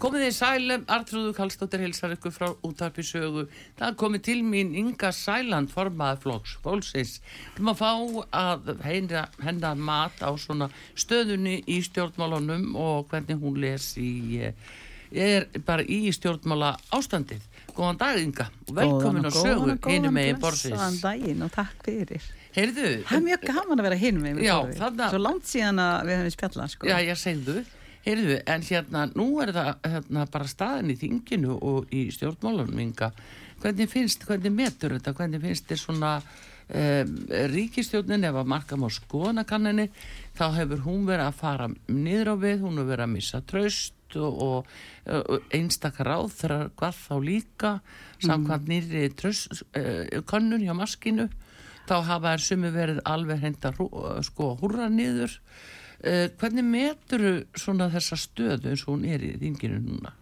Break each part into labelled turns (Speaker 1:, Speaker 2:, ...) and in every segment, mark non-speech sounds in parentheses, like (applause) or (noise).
Speaker 1: Komið þið sælum, Artrúðu Kallstóttir hilsar ykkur frá útarpi sögu. Það komið til mín Inga Sæland, formaði flokks, bólsins. Þú maður fá að heyra hennar mat á svona stöðunni í stjórnmálunum og hvernig hún les í, ég er bara í stjórnmála ástandið. Góðan dag Inga og velkomin á sögu hinu megin bórsins.
Speaker 2: Góðan daginn og takk fyrir.
Speaker 1: Heyrðu.
Speaker 2: Það er mjög gaman að vera hinu megin bórsins. Svo langt síðan að við hefum spjallað sko.
Speaker 1: Já, ég segðu. Heyrðu, en hérna, nú er það hérna, bara staðin í þinginu og í stjórnmálunum ynga. Hvernig finnst, hvernig metur þetta, hvernig finnst þér svona um, ríkistjórnin ef að marka má skoðanakanninni, þá hefur hún verið að fara niður á við, hún hefur verið að missa tröst og, og, og einstakar ráð þegar hvað þá líka, samkvæmt mm. nýri tröst, uh, kannun hjá maskinu, þá hafa þær sumi verið alveg henda sko húra niður hvernig metur svona þessa stöðu eins og hún er í þinginu núna?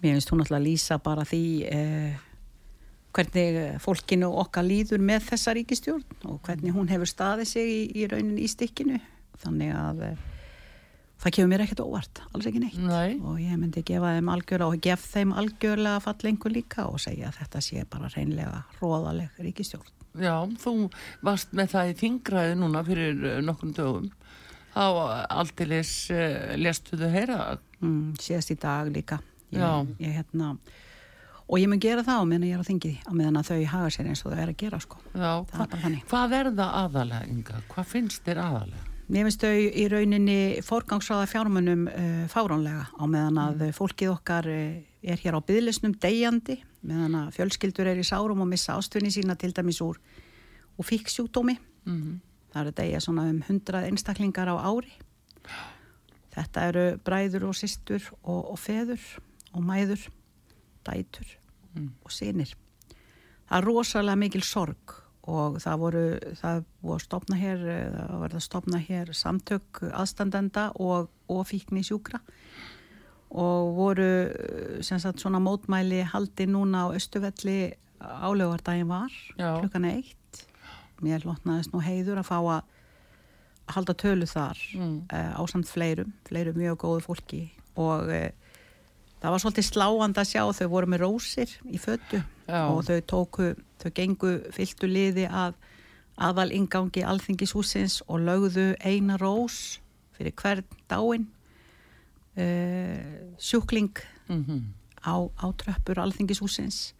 Speaker 2: Mér finnst hún alltaf að lýsa bara því uh, hvernig fólkinu okkar líður með þessa ríkistjórn og hvernig hún hefur staðið sig í, í raunin í stikkinu þannig að uh, það kemur mér ekkert óvart, alls ekki neitt
Speaker 1: Nei.
Speaker 2: og ég myndi gefa þeim algjörlega og gef þeim algjörlega fallengur líka og segja að þetta sé bara reynlega róðaleg ríkistjórn.
Speaker 1: Já, þú varst með það í þingraði núna fyrir nokkrum dögum þá alltilis uh, lestu þau heyra
Speaker 2: mm, síðast í dag líka ég, ég, hérna, og ég mun gera það á meðan ég er á þingi á meðan þau haga sér eins og þau er að gera sko.
Speaker 1: Hva, hvað er það aðalega Inga? hvað finnst þér aðalega?
Speaker 2: Mér finnst þau í rauninni forgangsraða fjármunum uh, fáránlega á meðan að mm. fólkið okkar uh, er hér á bygglisnum degjandi meðan að fjölskyldur er í sárum og missa ástunni sína til dæmis úr og fíksjúkdómi mm -hmm. Það eru degja svona um hundrað einstaklingar á ári. Þetta eru bræður og sýstur og, og feður og mæður, dætur mm. og sinir. Það er rosalega mikil sorg og það voru, það voru að stopna hér, stopna hér samtök aðstandenda og, og fíkni sjúkra og voru sagt, svona mótmæli haldi núna á Östuvelli álögardagin var Já. klukkan eitt mér lotnaðist nú heiður að fá að halda tölu þar mm. uh, á samt fleirum, fleirum mjög góðu fólki og uh, það var svolítið sláand að sjá þau voru með rósir í föttu Já. og þau tóku, þau gengu fylgtu liði að aðal ingangi alþingishúsins og lögðu eina rós fyrir hvern dáin uh, sjúkling mm -hmm. á, á tröppur alþingishúsins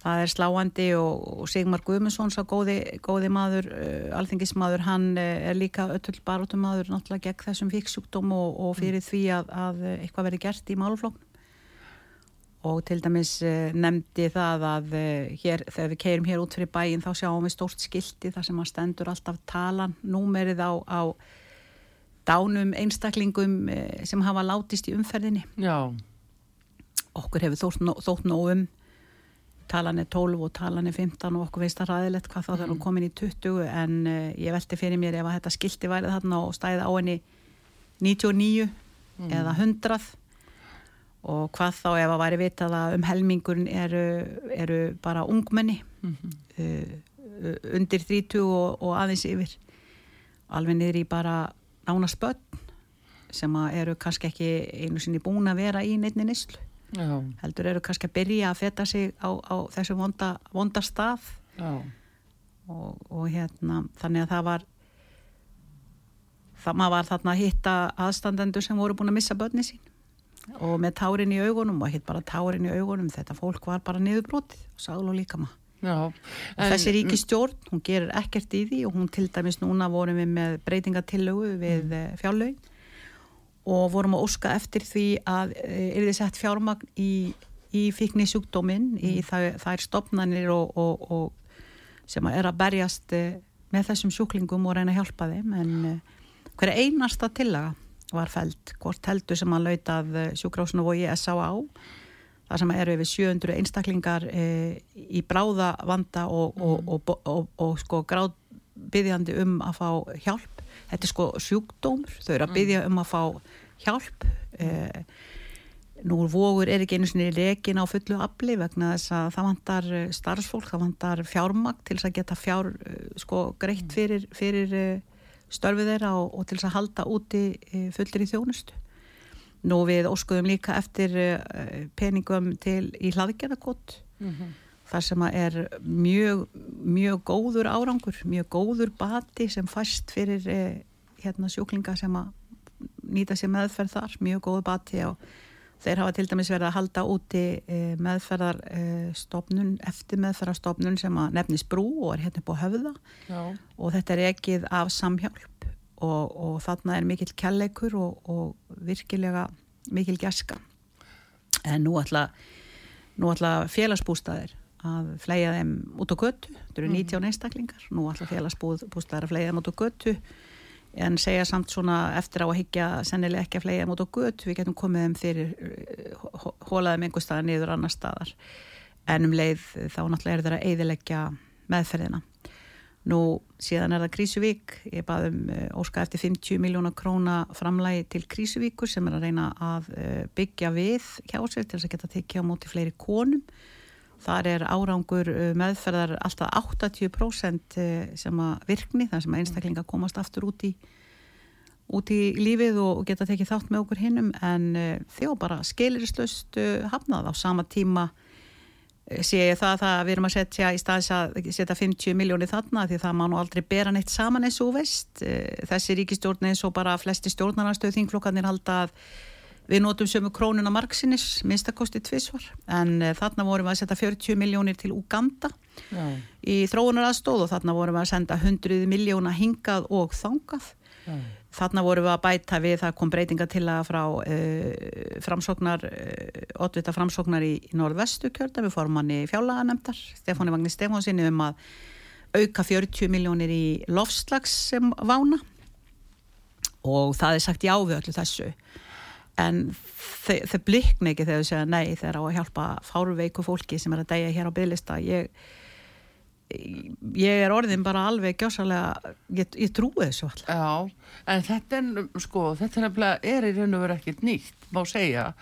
Speaker 2: það er sláandi og, Sigmar Guðmundsson sá góði, góði maður uh, alþingismadur, hann uh, er líka öll baróttumadur náttúrulega gegn þessum fíksjúkdóm og, og fyrir því að, að eitthvað veri gert í máluflóknum og til dæmis uh, nefndi það að hér, þegar við keirum hér út fyrir bæin þá sjáum við stórt skildi þar sem að stendur alltaf talan, númerið á, á dánum einstaklingum sem hafa látist í umferðinni.
Speaker 1: Já.
Speaker 2: Okkur hefur þótt nógum talan er 12 og talan er 15 og okkur veist að ræðilegt hvað þá mm. þegar hún komin í 20 en uh, ég velti fyrir mér ef að þetta skildi værið þarna og stæði á henni 99 mm. eða 100 og hvað þá ef að væri vitað að um helmingurinn eru, eru bara ungmenni mm -hmm. uh, undir 30 og, og aðeins yfir alveg niður í bara nánast börn sem eru kannski ekki einu sinni búin að vera í neittni nýslu Já. heldur eru kannski að byrja að feta sig á, á þessu vonda, vonda stað. Og, og hérna þannig að það var það maður var þarna að hitta aðstandendur sem voru búin að missa börni sín. Og með tárin í augunum og hitt bara tárin í augunum þetta fólk var bara niðurbrotið og sál og líka maður Já, en, þessi ríki stjórn, hún gerir ekkert í því og hún til dæmis núna vorum við með breytingatillögu við mm. Eh, fjárlaugin og vorum að óska eftir því að er þið sett fjármagn í í fíkni sjúkdóminn í það, það er stopnarnir og, og, og sem er að berjast uh, með þessum sjúklingum og reyna að hjálpa þeim en uh, hverja einasta tillaga var fælt, hvort heldur sem að lauta af sjúkrásinu og ég S.A.A. Það sem eru yfir 700 einstaklingar e, í bráða vanda og, mm. og, og, og sko gráð byggðjandi um að fá hjálp. Þetta er sko sjúkdómur, þau eru að byggja um að fá hjálp. E, nú vogur er ekki einu sinni rekin á fullu afli vegna þess að það vantar starfsfólk, það vantar fjármakt til þess að geta fjár sko greitt fyrir, fyrir störfið þeirra og, og til þess að halda úti fullir í þjónustu. Nú við óskuðum líka eftir peningum til í hlaðgerðarkott mm -hmm. Þar sem er mjög, mjög góður árangur, mjög góður bati sem fæst fyrir e, hérna, sjúklinga sem nýta sér meðferð þar, mjög góður bati og Þeir hafa til dæmis verið að halda úti eh, meðferðarstofnun, eh, eftir meðferðarstofnun sem nefnis brú og er hérna á höfða Já. og þetta er ekkið af samhjálp og, og þarna er mikill kjalleikur og, og virkilega mikil gæska. En nú ætla, nú ætla félagsbústaðir að flega þeim út á götu, þetta eru 90 mm. einstaklingar, nú ætla félagsbústaðir að flega þeim út á götu. En segja samt svona eftir á að higgja sennilega ekki að flega mot á gött við getum komið þeim fyrir hólaðum einhver staðar niður annar staðar. En um leið þá náttúrulega er þeirra að eiðilegja meðferðina. Nú síðan er það Krísuvík ég baðum uh, óska eftir 50 miljónar króna framlægi til Krísuvíkur sem er að reyna að uh, byggja við hjá sér til þess að geta tekið á móti fleiri konum Þar er árangur uh, meðferðar alltaf 80% uh, sem að virkni, þar sem að einstaklinga komast aftur út í, út í lífið og geta tekið þátt með okkur hinnum en uh, þjó bara skilirislaust hafnað. Á sama tíma sé ég það að við erum að setja í staðis að setja 50 miljónir þarna því það má nú aldrei bera neitt saman eins og veist. Þessi ríkistjórn eins og bara flesti stjórnarnarstöð þingflokkarnir halda að Við notum sömu krónuna margsinnis, minnstakosti tvísvar, en uh, þarna vorum við að setja 40 miljónir til Uganda Já. í þróunaraðstóð og þarna vorum við að senda 100 miljóna hingað og þangað. Já. Þarna vorum við að bæta við, það kom breytinga til að frá uh, framsóknar, uh, oddvita framsóknar í, í norðvestu kjörda, við fórum hann í fjálaganemdar, Stefáni Vagnir Stefánsinni um að auka 40 miljónir í lofslags sem vána og það er sagt já við öllu þessu en þau blikna ekki þegar þau segja nei þegar á að hjálpa fáruveiku fólki sem er að degja hér á bygglista ég, ég er orðin bara alveg gjásalega ég, ég trúi þessu alltaf
Speaker 1: Já, en þetta er sko, þetta er, er í raun og veru ekkert nýtt má segja,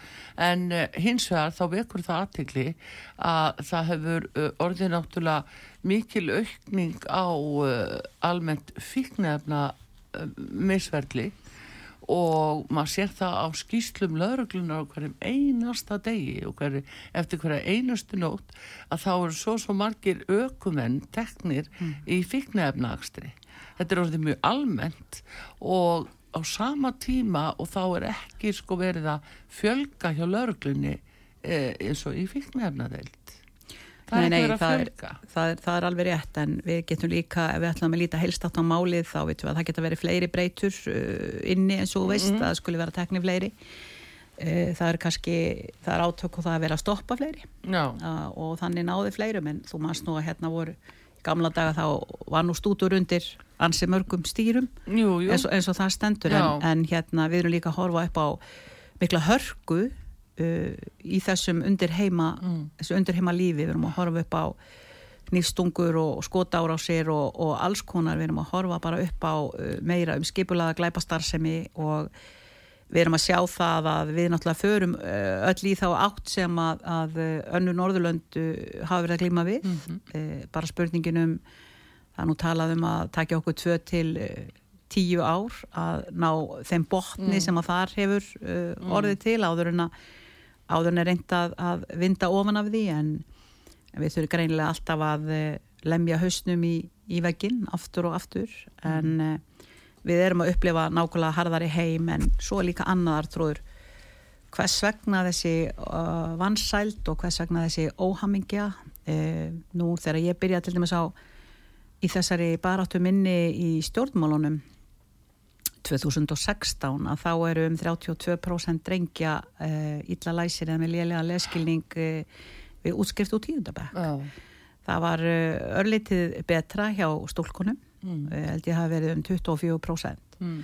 Speaker 1: en uh, hins vegar þá vekur það aðtikli að það hefur uh, orðin náttúrulega mikil aukning á uh, almennt fíknefna misverðli og maður sér það á skýslum lauruglunar á hverjum einasta degi og hverju, eftir hverja einustu nótt að þá eru svo svo margir ökumenn teknir mm. í fíknefnaakstri. Þetta er orðið mjög almennt og á sama tíma og þá er ekki sko verið að fjölga hjá lauruglunni eh, eins og í fíknefnadeild.
Speaker 2: Það nei, nei, það er, það, er, það er alveg rétt en við getum líka, ef við ætlum að líta heilstátt á málið þá veitum við að það geta verið fleiri breytur uh, inni eins og veist, mm -hmm. það skulle vera tekni fleiri. Uh, það er kannski, það er átök og það er verið að stoppa fleiri. Uh, og þannig náði fleirum en þú maður snú að hérna voru gamla daga þá var nú stútur undir ansi mörgum stýrum jú, jú. Eins, og, eins og það stendur en, en hérna við erum líka að horfa upp á mikla hörgu í þessum undirheima mm. þessu undirheima lífi, við erum að horfa upp á nýstungur og skotára á sér og, og alls konar, við erum að horfa bara upp á uh, meira um skipulaða glæpastarsemi og við erum að sjá það að við náttúrulega förum uh, öll í þá átt sem að, að uh, önnu Norðurlöndu hafa verið að glíma við mm -hmm. bara spurningin um það nú talað um að takja okkur tvö til tíu ár að ná þeim botni mm. sem að þar hefur uh, orðið til áður en að áður en er reynd að, að vinda ofan af því en, við þurfum greinilega alltaf að uh, lemja hausnum í, í veggin aftur og aftur. Mm. en uh, við erum að upplifa nákvæmlega harðari heim en svo líka annaðar tróður hvers vegna þessi uh, vansælt og hvers vegna þessi óhamingja? Nú þegar ég byrja til dæmis á í þessari baráttu minni í stjórnmálunum 2016 að þá eru um 32% drengja uh, illa læsir eða með lélega leskilning uh, við útskrift úr tíundabæk. Það var uh, örlitið betra hjá stúlkunum, mm. held ég hafi verið um 24% mm.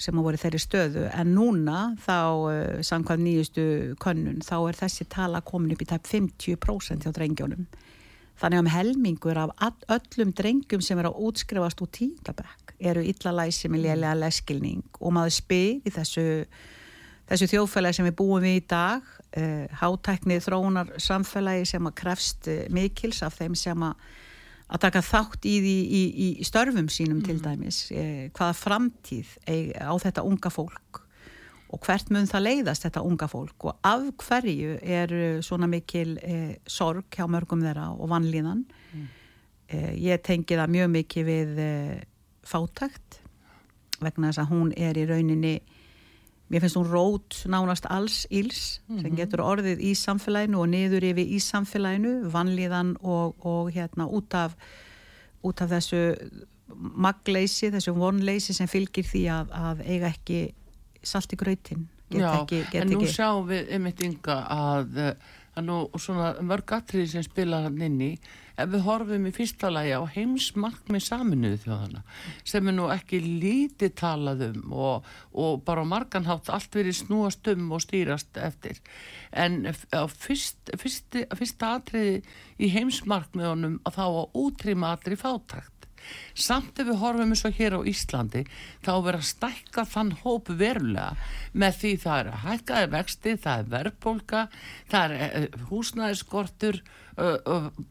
Speaker 2: sem hafa verið þeirri stöðu en núna þá samkvæm nýjustu könnun þá er þessi tala komin upp í tæp 50% hjá drengjónum. Þannig að um helmingur af öllum drengjum sem er að útskrifast úr tíundabæk eru illalæsi með lélega leskilning og maður spyr í þessu, þessu þjóðfélagi sem við búum við í dag uh, hátæknið þróunar samfélagi sem að krefst uh, mikils af þeim sem að að taka þátt í, í, í, í störfum sínum mm. til dæmis. Uh, hvaða framtíð á þetta unga fólk og hvert mun það leiðast þetta unga fólk og af hverju er svona mikil eh, sorg hjá mörgum þeirra og vanlíðan mm. eh, ég tengi það mjög mikið við eh, fátækt vegna þess að hún er í rauninni mér finnst hún rót nánast alls íls mm -hmm. sem mhm. getur orðið í samfélaginu og niður yfir í samfélaginu vanlíðan og, og hérna út af út af þessu magleysi, þessu vonleysi sem fylgir því að, að eiga ekki salt í gröytin
Speaker 1: Já, ekki, en nú sjáum við einmitt ynga að, að nú svona mörg atriði sem spila hann inn í. Ef við horfum í fyrsta lagi á heimsmarkmið saminuðu þjóðana sem er nú ekki lítið talað um og, og bara marganhátt allt verið snúast um og stýrast eftir. En á fyrst, fyrst, fyrsta atriði í heimsmarkmiðunum að þá að útrýma atrið fátakt samt ef við horfum eins og hér á Íslandi þá verður að stækka þann hóp verulega með því það er hækkaði vexti, það er verðbólka það er eh, húsnæðiskortur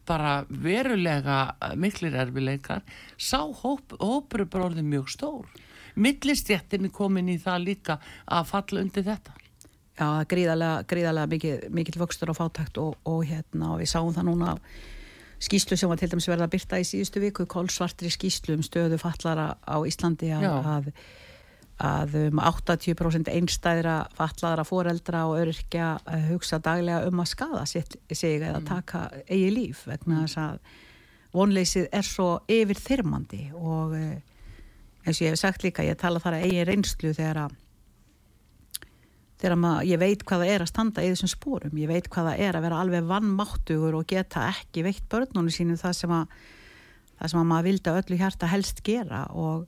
Speaker 1: bara verulega miklir erfileikar sá hóp, hópur er bara orðið mjög stór. Millistjættin er komin í það líka að falla undir þetta.
Speaker 2: Já, gríðarlega, gríðarlega mikil, mikil vöxtur á fátækt og, og hérna og við sáum það núna skýslu sem var til dæmis verið að byrta í síðustu viku kólsvartri skýslu um stöðu fallara á Íslandi að, að, að um 80% einstæðra fallara foreldra og öryrkja eh, hugsa daglega um að skada sig eða mm. taka eigi líf vegna mm. þess að vonleysið er svo yfir þyrmandi og eh, eins og ég hef sagt líka, ég tala þar að eigi reynslu þegar að þegar ég veit hvaða er að standa í þessum spórum, ég veit hvaða er að vera alveg vannmáttugur og geta ekki veitt börnunum sínum það sem að það sem að maður vildi að öllu hjarta helst gera. Og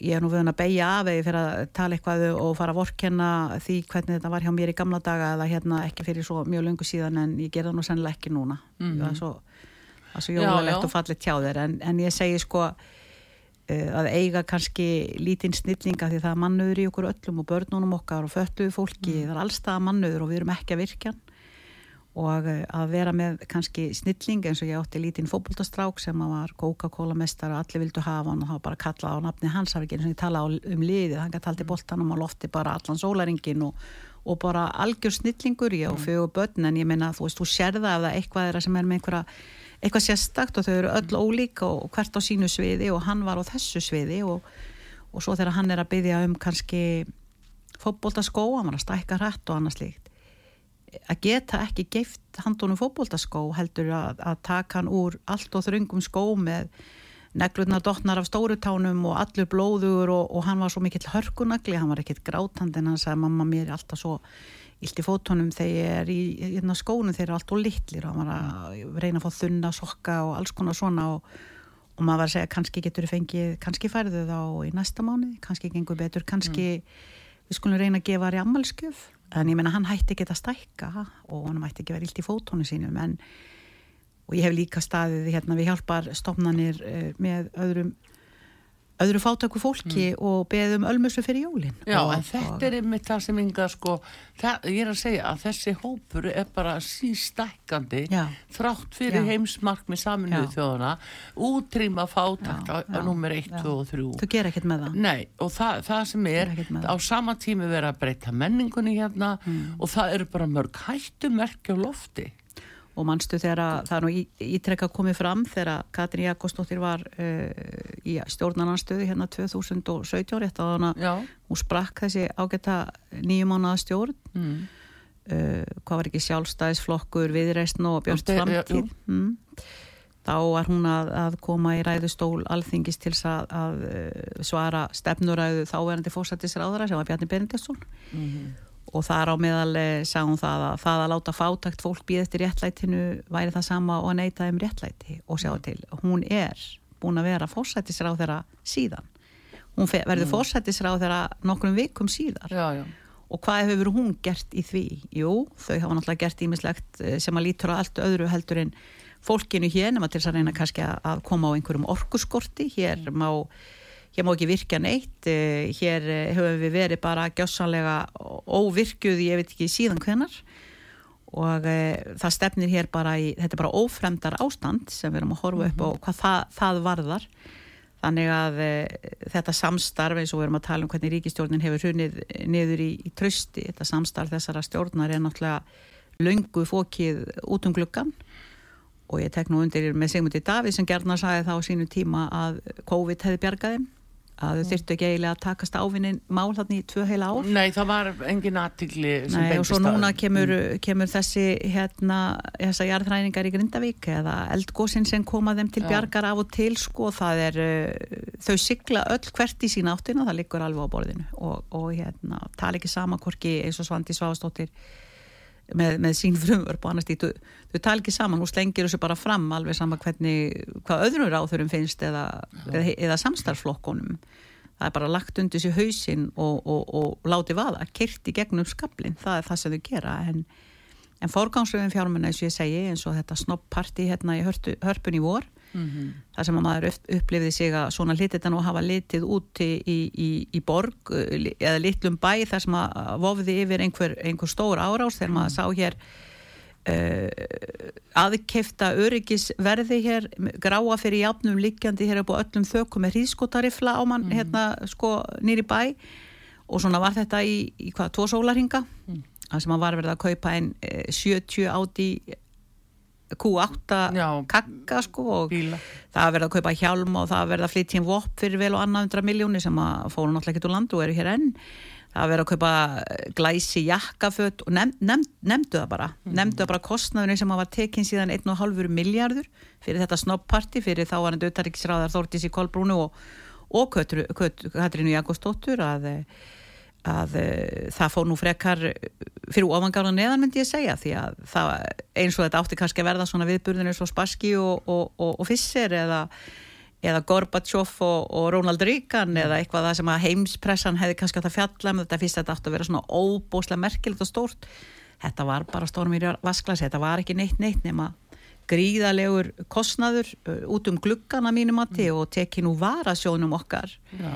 Speaker 2: ég er nú vöðun að beigja af eða fyrir að tala eitthvað og fara að vorkenna því hvernig þetta var hjá mér í gamla daga eða hérna ekki fyrir svo mjög lungu síðan en ég gerða nú sennilega ekki núna. Mm -hmm. það er svo, svo jólalegt og fallit hjá þér. En, en ég segi sko að eiga kannski lítinn snillinga því það er mannöður í okkur öllum og börnunum okkar og föttuðu fólki, mm. það er allstað mannöður og við erum ekki að virkja og eh, að vera með kannski snilling eins og ég átti lítinn fókbóltastrák sem var Coca-Cola mestar og allir vildu hafa hann og það var bara að kalla á nafni hans, það var ekki eins og ég tala um liðið, hann gæti aldrei boltanum á lofti bara allan sólaringin og, og bara algjör snillingur ég og mm. fögur börn. En ég menna þú veist, þú sérða ef það eitthvað er sem er með einhverja eitthvað sérstakt og þau eru öll ólíka og hvert á sínu sviði og hann var á þessu sviði og, og svo þegar hann er að byggja um kannski fótbóltaskó, hann var að stækka hrætt og annað slíkt. Að geta ekki geift handunum fótbóltaskó heldur að, að taka hann úr allt og þröngum skó með neglurna dotnar af stórutánum og allur blóður og, og hann var svo mikill hörkunagli, hann var ekkit grátand en hann sagði mamma mér er alltaf svo illt í fótónum þegar í, hérna, skónum þeir eru allt og litlir og maður að reyna að fá þunna sokka og alls konar svona og, og maður var að segja kannski getur þið fengið, kannski færðu þá í næsta mánu, kannski gengur betur kannski mm. við skulum reyna að gefa þér í ammalskjöf, en ég menna hann hætti ekki að stækka og hann hætti ekki að vera illt í fótónu sínum en og ég hef líka staðið hérna við hjálpar stofnanir uh, með öðrum öðru fátöku fólki mm. og beðum ölmusu fyrir jólin.
Speaker 1: Já,
Speaker 2: og,
Speaker 1: en þetta og... er einmitt það sem yngar sko, það, ég er að segja að þessi hópur er bara sístækandi þrátt fyrir heimsmarkmi saminuðu þjóðana útrýma fátakt já, á nummer 1, 2 og 3
Speaker 2: Þú ger ekkert með það?
Speaker 1: Nei, og það, það sem er á sama tími verið að breyta menningunni hérna mm. og það eru bara mörg hættumerkja á lofti
Speaker 2: og mannstu þegar það er nú ítrekka komið fram þegar Katrin Jakobsdóttir var uh, í stjórnarnarstöðu hérna 2017 rétt á hana hún sprakk þessi ágæta nýjum mánuða stjórn mm. uh, hvað var ekki sjálfstæðisflokkur viðreistn og björnt framtíð mm. þá var hún að, að koma í ræðustól alþingis til að, að uh, svara stefnuræðu þáverandi fórsættisráðara sem var Bjarni Berendesson mm -hmm. Og þar á meðal eh, hún það að það að láta fátakt fólk býð eftir réttlætinu væri það sama og að neyta um réttlæti og sjá til, hún er búin að vera fórsættisráðara síðan hún verður mm. fórsættisráðara nokkrum vikum síðar
Speaker 1: já, já.
Speaker 2: og hvað hefur hún gert í því? Jú, þau hafa náttúrulega gert ímislegt eh, sem að lítur á allt öðru heldur en fólkinu hér nema til þess að reyna kannski að koma á einhverjum orkuskorti hér mm. má, hér má ekki virka neitt eh, hér eh, höfum við verið bara gjásanlega óvirkjuð ég veit ekki síðan hvenar og e, það stefnir hér bara í þetta er bara ófremdar ástand sem við erum að horfa upp á mhm. hvað það, það varðar. Þannig að þetta samstarf eins og við erum að tala um hvernig ríkistjórnin hefur hunnið niður í, í trösti þetta samstarf þessara stjórnar er náttúrulega laungu fókið út um gluggan og ég tek nú undir með Sigmundi Davíð sem gerðnar sagði þá sínu tíma að COVID hefði bjargaði að þau þurftu ekki eiginlega að takast ávinnin mál þarna í tvö heila ár.
Speaker 1: Nei, það var engin aðtikli
Speaker 2: Nei, og svo núna kemur, mm. kemur þessi hérna, þessa jarðræningar í Grindavík eða eldgósin sem koma þeim til bjargar af og til sko, það er uh, þau sigla öll hvert í sín áttina það liggur alveg á borðinu og, og hérna, tala ekki sama hvorki eins og Svandi Svástóttir með, með sín frumvörp og annars því, þau tala ekki saman, hún slengir þessu bara fram alveg sama hvernig, hvað öðrum ráþurum finnst eða, eða, eða samstarflokkonum það er bara lagt undir sér hausin og, og, og láti vaða, kyrti gegnum skablin, það er það sem þau gera en, en fórgámsröðum fjármenna eins og ég segi eins og þetta snoppparti hérna í hörpu, hörpun í vor mm -hmm. þar sem að maður upplifði sig að svona lititan og hafa litið úti í, í, í borg eða litlum bæ þar sem að vofði yfir einhver, einhver stór árás þegar maður sá hér uh, aðkefta öryggisverði hér gráa fyrir jafnum líkjandi hér upp á öllum þökkum með hrískotarifla á mann mm hérna sko nýri bæ og svona var þetta í, í hvað, tvo sólarhinga mm. það sem að var verið að kaupa einn 70 áti Q8 Já, kakka sko og bíla. það verða að kaupa hjálm og það verða að flytja í vopp fyrir vel og annað hundra miljóni sem að fóru náttúrulega ekkert úr landu og eru hér enn það verða að kaupa glæsi jakkaföt og nefnd, nefnd, nefndu það bara mm. nefndu það bara kostnaðurinn sem var tekinn síðan 1,5 miljardur fyrir þetta snoppparti fyrir þá var hann döttaríkisráðar Þórtís í Kolbrúnu og, og Katrínu Jakobsdóttur að að uh, það fór nú frekar fyrir ofangána neðan myndi ég segja því að það, eins og þetta átti kannski að verða svona viðburðinu svo Spassky og, og, og, og Fisser eða, eða Gorbachev og Ronald Reagan eða eitthvað það sem að heimspressan hefði kannski átt að fjalla með um þetta fyrst þetta átti að vera svona óbóslega merkilegt og stórt. Þetta var bara stórmýri vasklas þetta var ekki neitt neitt nema gríðalegur kostnaður uh, út um gluggana mínum að þið og tekið nú varasjónum okkar. Já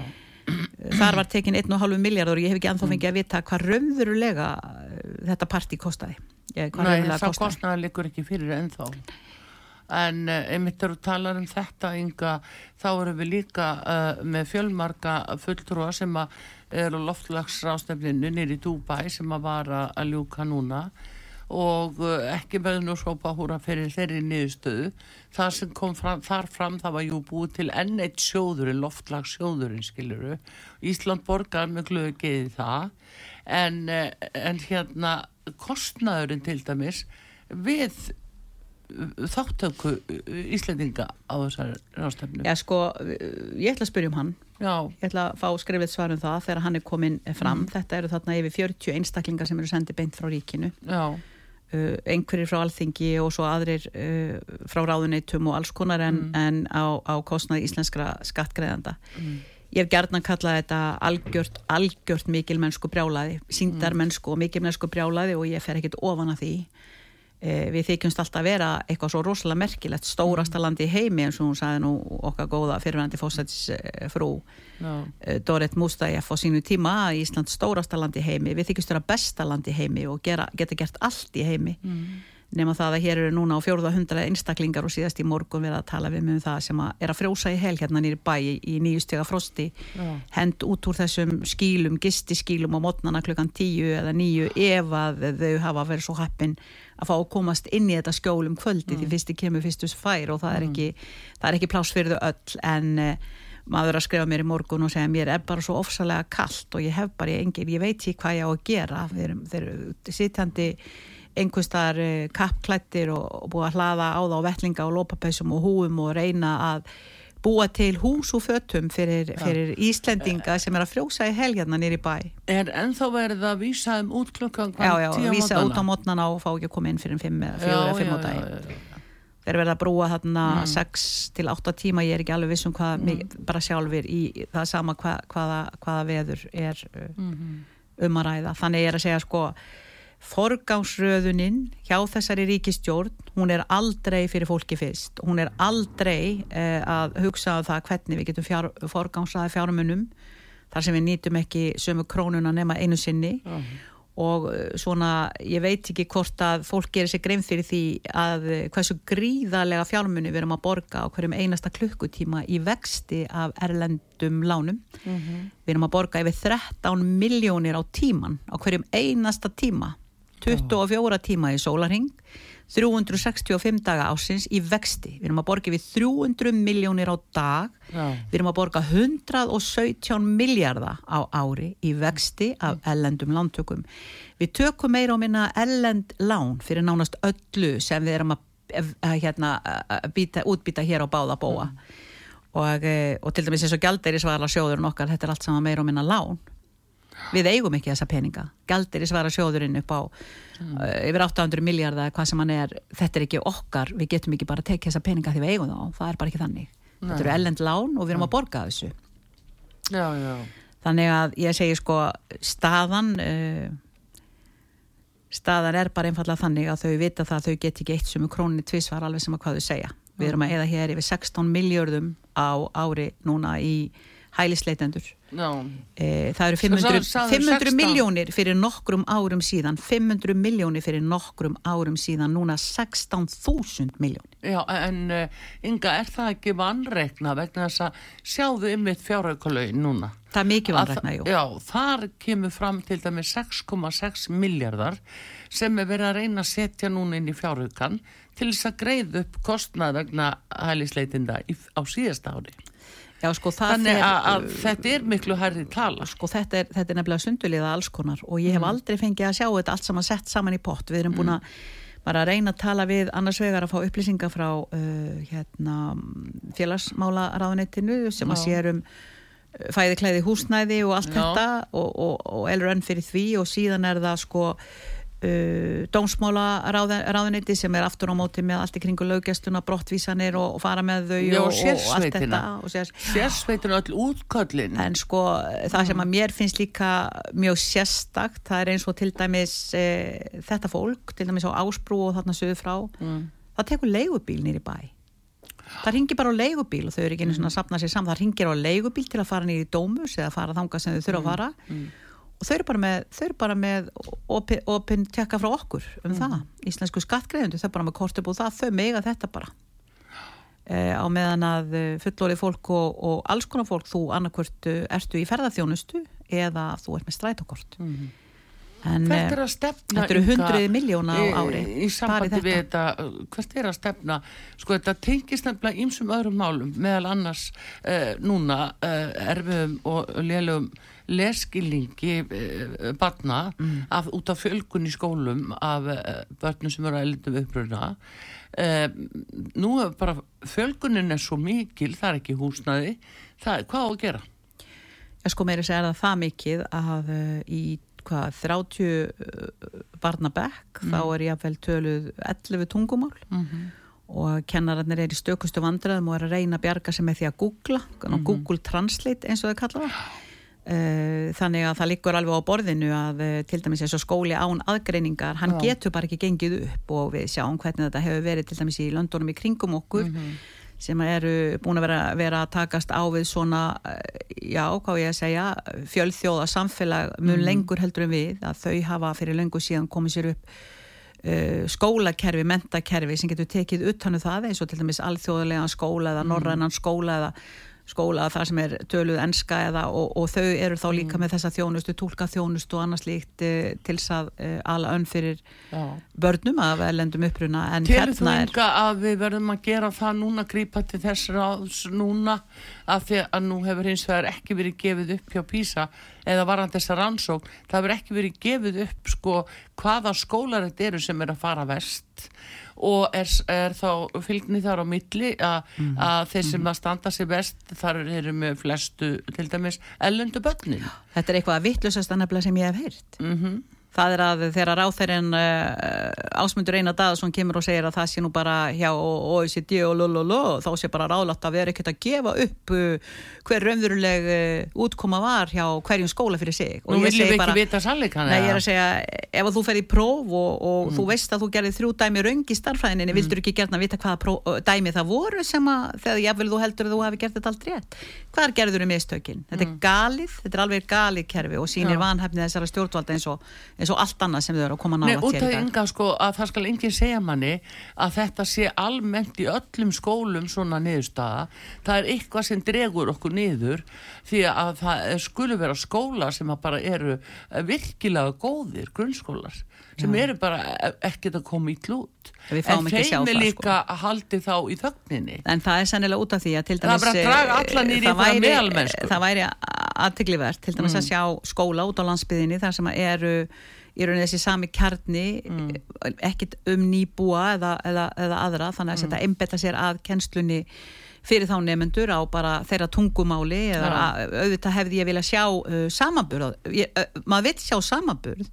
Speaker 2: þar var tekin 1,5 miljardar og ég hef ekki anþá fengið að vita hvað raunverulega eh, þetta parti kostiði
Speaker 1: Nei, þá kostnaði likur ekki fyrir ennþá. En uh, einmitt eru talar um þetta ynga, þá eru við líka uh, með fjölmarka fulltrúa sem eru loftlagsrástefninu nýri Dubai sem að vara að ljúka núna og uh, ekki með nú sópa húra fyrir þeirri niðurstöðu. Það sem kom fram, þar fram það var jú búið til enn eitt sjóðurinn loftlagsjóðurinn skiluru Ísland borgar með glöðu geði það. En, uh, en hérna kostnaðurinn til dæmis við uh, þáttöku Íslandinga á þessar rástefnu
Speaker 2: Já sko, ég ætla að spyrja um hann. Já. ég ætla að fá skrifið svarum það þegar hann er komin fram, mm. þetta eru þarna yfir 40 einstaklingar sem eru sendið beint frá ríkinu. Já. Uh, einhverjir frá alþingi og svo aðrir uh, frá ráðuneytum og alls konar en, mm. en á, á kostnaði íslenskra skattgreðanda mm. ég hef gerðan kallað þetta algjört, algjört mikilmennsku brjálaði síndarmennsku og mikilmennsku brjálaði og ég fer ekkit ofan að því við þykjumst alltaf að vera eitthvað svo rosalega merkilegt stórasta mm. landi í heimi eins og hún sagði nú okkar góða fyrirvændi fósætsfrú no. Eh, Dorit Mustafjaf á sínu tíma Ísland stórasta landi í heimi við þykjumst vera besta landi í heimi og gera, geta gert allt í heimi mm nema það að hér eru núna á fjórða hundra einstaklingar og síðast í morgun við að tala við um það sem að er að frjósa í hel hérna nýri bæ í nýjustega frosti Já. hend út úr þessum skílum gistiskílum á mótnana klukkan tíu eða nýju ef að þau hafa verið svo happin að fá að komast inn í þetta skjólum kvöldi mm. því fyrsti kemur fyrstus fær og það er ekki, það er ekki pláss fyrir þau öll en uh, maður að skrifa mér í morgun og segja mér er bara svo ofsalega kallt og ég hef bara engin, ég veit ekki hvað ég á að gera þeir eru sittandi einhverstar uh, kappklættir og, og búið að hlaða á það á vettlinga og lópapæsum og húum og reyna að búa til hús og fötum fyrir, fyrir Íslendinga sem er að frjósa í helgjarna nýri bæ.
Speaker 1: Er ennþá verið að vísa um út klukkan
Speaker 2: Já, já, vísa út á mótnana og fá ekki að koma inn fyrir fimm eða fjóra eða fimm á dag. Þeir verða að brúa þarna 6 mm. til 8 tíma, ég er ekki alveg vissum hvað, mm. bara sjálfur í það sama hva, hvaða, hvaða veður er mm -hmm. um að ræða. Þannig ég er að segja sko forgámsröðuninn hjá þessari ríkistjórn, hún er aldrei fyrir fólki fyrst, hún er aldrei eh, að hugsa á það hvernig við getum fjár, forgámsraði fjármunum þar sem við nýtum ekki sömu krónuna nema einu sinni uh -huh. og eh, svona ég veit ekki hvort að fólk gerir sig grein fyrir því að eh, hversu gríðarlega fjármunni við erum að borga á hverjum einasta klukkutíma í vexti af erlendum lánum uh mhm. -huh. við erum að borga yfir 13 miljónir á tíman á hverjum einasta tíma 24 tíma í sólarhing 365 daga ásins í vexti. Við erum að borga við 300 miljónir á dag. Já. við erum að borga 117 miljardar á ári í vexti af ellendum lántökum. Við tökum meira á minna ellend lán fyrir nánast öllu sem við erum að, að, hérna, að býta, útbýta hér á báða bóa mm. og, eh, og til dæmis eins og gældeiri svarla sjóður nokkar, þetta er allt saman meira á minna lán við eigum ekki þessa peninga. Gældir í svara sjóðurinn upp á mm. uh, yfir 800 miljardar hvað sem hann er, þetta er ekki okkar. Við getum ekki bara að tekja þessa peninga því við eigum þá. Það er bara ekki þannig, Nei. þetta eru ellend lán og við erum að borga þessu.
Speaker 1: Já, já.
Speaker 2: þannig að ég segi sko staðan uh, staðan er bara einfallega þannig að þau vita það að þau get ekki eitt sem er króninni tvísvar alveg sem að hvað þau segja. Við erum að eða hér yfir 16 miljardum á ári núna í hælisleitendur e, það eru 500, 500 miljónir fyrir nokkrum árum síðan. 500 miljónir fyrir nokkrum árum síðan. Núna 16.000 miljónir
Speaker 1: Já en uh, Inga er það ekki vanreikna vegna þess að sjáðu ymmit fjárhaukalauðin núna?
Speaker 2: Það er mikið vanreikna, jú.
Speaker 1: Já, þar kemur fram til dæmi 6,6 miljardar sem er verið að reyna að setja núna inn í fjárhaukan til þess að greið upp kostnað vegna hælisleitinda á síðasta ári
Speaker 2: Já, sko,
Speaker 1: Þannig að, að þetta er miklu hærri tala.
Speaker 2: Sko þetta er, þetta er nefnilega sunduliða alls konar og ég hef mm. aldrei fengið að sjá þetta allt saman sett saman í pott. Við erum búin að bara að reyna að tala við annars vegar að fá upplýsingar frá uh, hérna, félagsmála ráðunettinu sem Já. að sér um uh, fæði klæði húsnæði og allt Já. þetta og, og, og elur önn fyrir því og síðan er það sko Uh, dómsmála ráðuniti sem er aftur á móti með allt í kringu löggjastuna, brottvísanir og, og fara með þau
Speaker 1: Já, og, og allt þetta sérsveitina. öll útköllin.
Speaker 2: En sko það sem að mér finnst líka mjög sérstakt það er eins og til dæmis e, þetta fólk, til dæmis á Ásbrú og þarna söðu frá, mm. það tekur leigubíl nýri bæ. Það ringir bara á leigubíl og þau eru ekki einu svona að sapna sér saman. Það ringir á leigubíl til að fara nýri dómus eða fara þanga sem þau þurfa að fara mm. Mm og þau eru bara með, eru bara með opin, opin tekka frá okkur um mm. það. Íslensku skattgreðundu, þau bara með kortið búið það, þau mega þetta bara. E, á meðan að eh, fullorið fólk og, og alls konar fólk þú annarkvört eh, ertu í ferðarþjónustu eða þú ert með strætókort. Mm.
Speaker 1: en hvert er að stefna
Speaker 2: þetta eru hundruði miljóna á ári.
Speaker 1: í, í sambandi við þetta, hvert er að stefna? Sko þetta tengist nefnilega ímsum öðrum málum meðal annars uh, núna uh, erfiðum og lélögum leskilningi eh, barna mm. af, út af fjölgun í skólum af eh, börnum sem eru að elda uppröðna eh, nú er bara fjölgunin er svo mikil, það er ekki húsnaði það er hvað á að gera?
Speaker 2: Ég sko meiri segja það það mikið að uh, í hvað 30 uh, barnabekk mm. þá er ég að vel töluð 11 tungumál mm -hmm. og kennararnir er í stökustu vandræðum og er að reyna að bjarga sig með því að googla, -hmm. Google Translate eins og það kalla það Eh, þannig að það liggur alveg á borðinu að eh, til dæmis eins og skóli án aðgreiningar, hann Já. getur bara ekki gengið upp og við sjáum hvernig þetta hefur verið til dæmis í löndunum í kringum okkur mm -hmm. sem eru búin að vera, vera að takast á við svona eh, já, hvað ég að segja fjölþjóða samfélag mjög mm lengur heldur en við að þau hafa fyrir lengur síðan komið sér upp uh, skólakerfi, mentakerfi sem getur tekið uttanu um það eins og til dæmis alþjóðlega skóla eða mhm. norrænan skóla eða skóla þar sem er töluð enska eða og, og þau eru þá líka með þessa þjónustu, tólka þjónustu og annars líkt uh, til þess að uh, ala önn fyrir
Speaker 1: Já.
Speaker 2: börnum af erlendum uppruna. En
Speaker 1: Telur þú
Speaker 2: hérna er
Speaker 1: enga að við verðum að gera það núna, grípa til þess ráðs núna að því að nú hefur hins vegar ekki verið gefið upp hjá PISA eða varandi þessa rannsókn, það hefur ekki verið gefið upp sko hvaða skólar þetta eru sem er að fara vest og er, er þá fylgni þar á milli að,
Speaker 2: Mhm.
Speaker 1: að þeir sem að standa sig best þar eru með flestu til dæmis ellundu börnin.
Speaker 2: Þetta er eitthvað að vittlusast nefnilega sem ég hef heyrt.
Speaker 1: Mm
Speaker 2: það er að þegar ráþærin uh, ásmundur Einar Daðarsson kemur og segir að það sé nú bara hjá OECD og lololo þá sé bara ráðlátt að vera ekkert að gefa upp uh, hver raunveruleg uh, útkoma var hjá hverjum skóla fyrir sig.
Speaker 1: Nú viljum við
Speaker 2: bara-
Speaker 1: ekki vita sannleikan
Speaker 2: Nei, ég er að segja, ef að þú fer í próf og, og þú veist að þú gerði þrjú dæmi raung í starfræðinni, vildur ekki gerna vita hvaða próf, dæmi það voru sem að þegar jáfnvel þú heldur að þú hefði gert þetta allt rétt? Hvar gerður þú mistökin? Þetta er galið, þetta er eins og, allt annað sem þau eru að koma
Speaker 1: Nei,
Speaker 2: nála
Speaker 1: út
Speaker 2: til
Speaker 1: af
Speaker 2: í dag.
Speaker 1: ynga sko að það skal enginn segja manni að þetta sé almennt í öllum skólum svona niðurstaða það er eitthvað sem dregur okkur niður því að það skulu vera skólar sem að bara eru virkilega góðir grunnskólar sem eru bara eh, ekkert að koma í klút en þeim er
Speaker 2: það,
Speaker 1: líka að haldi þá í þögninni.
Speaker 2: En það er sennilega út af því að til
Speaker 1: Það
Speaker 2: dæmis
Speaker 1: bara að draga alla niður í
Speaker 2: það væri-. Það væri aðteglivert til dæmis að sjá skóla út á landsbyðinni þar sem eru í rauninni þessi sami kjarni ekkit um nýbúa eða, eða, eða aðra þannig að þetta einbetta sér að kennslunni fyrir þá nefnendur á bara þeirra tungumáli eða
Speaker 1: Já.
Speaker 2: að, auðvitað hefði ég vilja sjá uh, samanburð ég, uh, maður vill sjá samanburð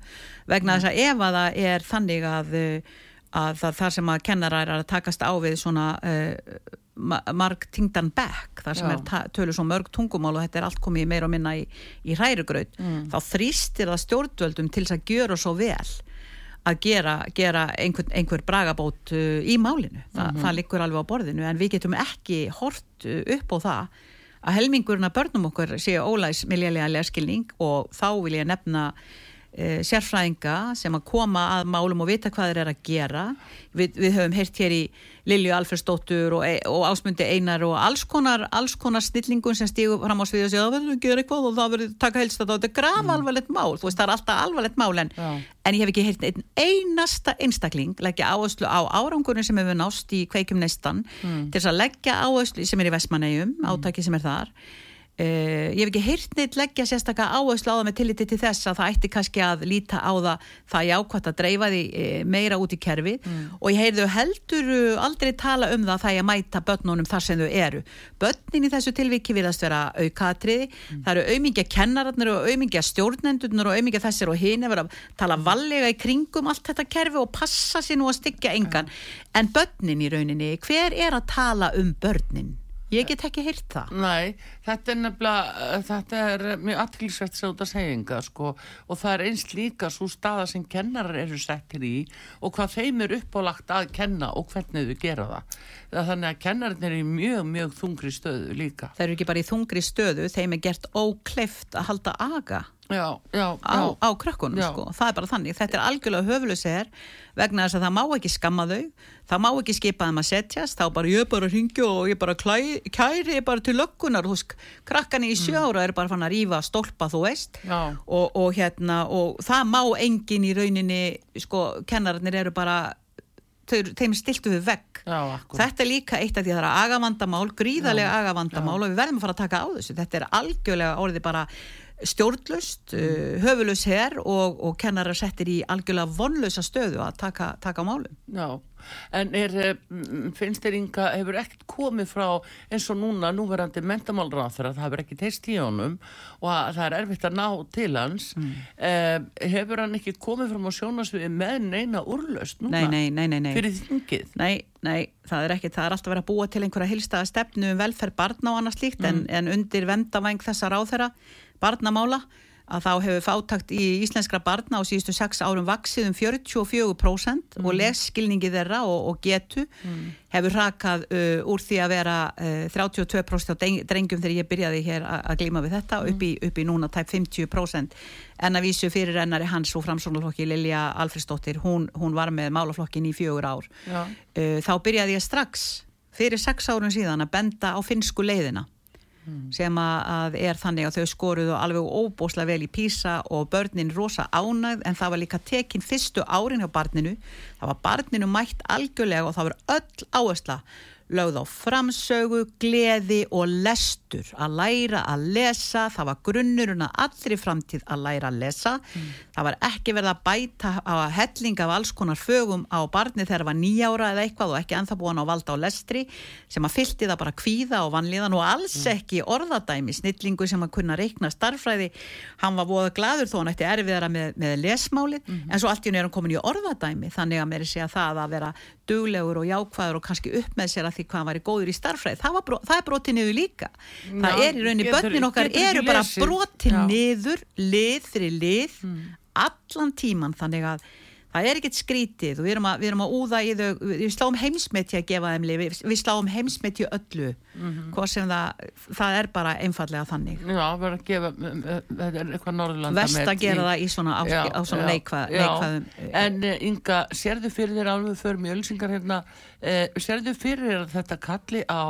Speaker 2: vegna þess að ef að það er þannig að, uh, að það, þar sem að kennarar er að takast á við svona uh, ma- marg tingdan bekk þar sem
Speaker 1: Já.
Speaker 2: er tölur svo mörg tungumál og þetta er allt komið meira og minna í, í hrærugraut
Speaker 1: Mm.
Speaker 2: þá þrýstir það stjórnvöldum til þess að gjöra svo vel að gera, gera einhver, einhver bragabót uh, í málinu Þa,
Speaker 1: Mhm.
Speaker 2: það liggur alveg á borðinu en við getum ekki hort uh, upp á það að helmingurinn að börnum okkur séu ólæs miljarlega leskilning og þá vil ég nefna uh, sérfræðinga sem að koma að málum og vita hvað þeir eru að gera. Við, við höfum heyrt hér í Lilju Alfersdóttur og, e- og Ásmundi Einar og alls konar, alls konar snillingun sem stígu fram á sviði og segja það verður að gera eitthvað og það verður taka helst að þetta er graf alvarlegt mál, þú veist það er alltaf alvarlegt mál en,
Speaker 1: Já.
Speaker 2: en ég hef ekki heyrt einn einasta einstakling leggja áherslu á árangurinn sem hefur nást í kveikjum neistan til þess að leggja áherslu sem er í Vestmannegjum, átaki sem er þar Uh, ég hef ekki heyrt neitt leggja sérstakka áherslu á það með tilliti til þess að það ætti kannski að líta á það það jákvæmt að dreifa því uh, meira út í kerfi og ég heyrðu heldur uh, aldrei tala um það að það að mæta börnunum þar sem þau eru. Börnin í þessu tilviki virðast vera aukatriði. Það eru aumingja kennararnir og aumingja stjórnendurnir og aumingja þessir og hinn er að tala vallega í kringum allt þetta kerfi og passa sér nú að styggja engan. En börnin í rauninni, hver er að tala um börnin? Ég get ekki heyrt það.
Speaker 1: Nei, þetta er nefnilega, uh, þetta er mjög aðtilsvægt sem út að segja sko, og það er einst líka svo staða sem kennarar eru settir í og hvað þeim er uppálagt að kenna og hvernig þau gera það. þannig að kennarinn er í mjög, mjög þungri stöðu líka.
Speaker 2: Það eru ekki bara í þungri stöðu, þeim er gert ókleift að halda aga
Speaker 1: Já, já,
Speaker 2: á,
Speaker 1: já.
Speaker 2: á krökkunum sko. það er bara þannig, þetta er algjörlega höfulusir vegna þess að það má ekki skamma þau. Það má ekki skipa þeim að setjast. Þá bara ég er bara að ringja og ég bara klæ, kæri bara til löggunar, þú veist krakkan í sjö ára er bara fann að rífa stólpa þú veist. Og, og hérna og það má engin í rauninni sko, kennararnir eru bara þeim er stiltu við vegg.
Speaker 1: Já.
Speaker 2: Þetta er líka eitt af því að það er agavandamál, gríðarlega agavandamál og við verðum að fara að taka á þessu. Þetta er algjörlega orðið bara stjórnlust, mm. höfulus her og, og kennarar settir í algjörlega vonlösa stöðu að taka, taka málum.
Speaker 1: Já, en er, eh, mm, finnst þér Inga, hefur ekkert komið frá eins og núna, núverandi mentamálráþur að það hefur ekki teist í honum og að það er erfitt að ná til hans eh, hefur hann ekki komið fram á sjónasviði með neina úrlaust núna?
Speaker 2: Nei, nei, nei,
Speaker 1: fyrir þingið?
Speaker 2: Nei, nei, það er ekki, það er alltaf verið að búa til einhverja hilstaða stefnu um velferð barna og annað slíkt en, en undir vendavæng þessa ráþera barnamála að þá hefur fátakt í íslenskra barna á síðustu sex árum vaksið um 44% og lesskilningi þeirra og, og getu hefur rakað uh, úr því að vera uh, 32% á drengjum þegar ég byrjaði hér að glíma við þetta upp, í, upp í núna tæp 50% en að vísu fyrir ennari hans og framsóknarflokki Lilja Alfredsdóttir, hún, hún var með málaflokkin í fjögur ár. Uh, þá byrjaði ég strax fyrir sex árun síðan að benda á finnsku leiðina mm. sem að er þannig að þau skoruðu alveg óbóslega vel í písa og börnin rosa ánægð en það var líka tekinn fyrstu árin hjá barninu það var barninu mætt algjörlega og það var öll áhersla lögð á framsögu, gleði og lestur að læra að lesa það var grunnurinn að allri framtíð að læra að lesa mm. það var ekki verið að bæta á helling af alls konar fögum á barni þegar það var nýjára eða eitthvað og ekki enþá búin á valda á lestri sem að fylti það bara kvíða og vanlíðan og alls mm. ekki orðadæmi snillingu sem að kunna reikna starfræði hann var búið gladur þó hann ætti erfiðara með, með lesmáli mm. en svo allt í hún er hann komin í orðadæmi þannig að mér sé að það að vera duglegur og jákvæður og kannski upp með sér að því hvað var góður í starfræði það, bro, það er brotið niður líka. Já, það er í rauninni, börnin okkar eru bara brotið niður lið fyrir lið mm. allan tíman þannig að það er ekkert skrítið. Og við erum að, við erum að úða í þau, við sláum heimsmeti að gefa þeim lið, við, sláum heimsmeti öllu, mm -hmm. hvað sem það það er bara einfallega þannig.
Speaker 1: Já, við erum að gefa, þetta er eitthvað Norðurlanda
Speaker 2: Vest að gera það í svona, á, já, á svona neikvað, neikvaðum
Speaker 1: En Inga, sérðu fyrir þér alveg fyrir mjög ölsingar hérna, eh, sérðu fyrir þér að þetta kalli á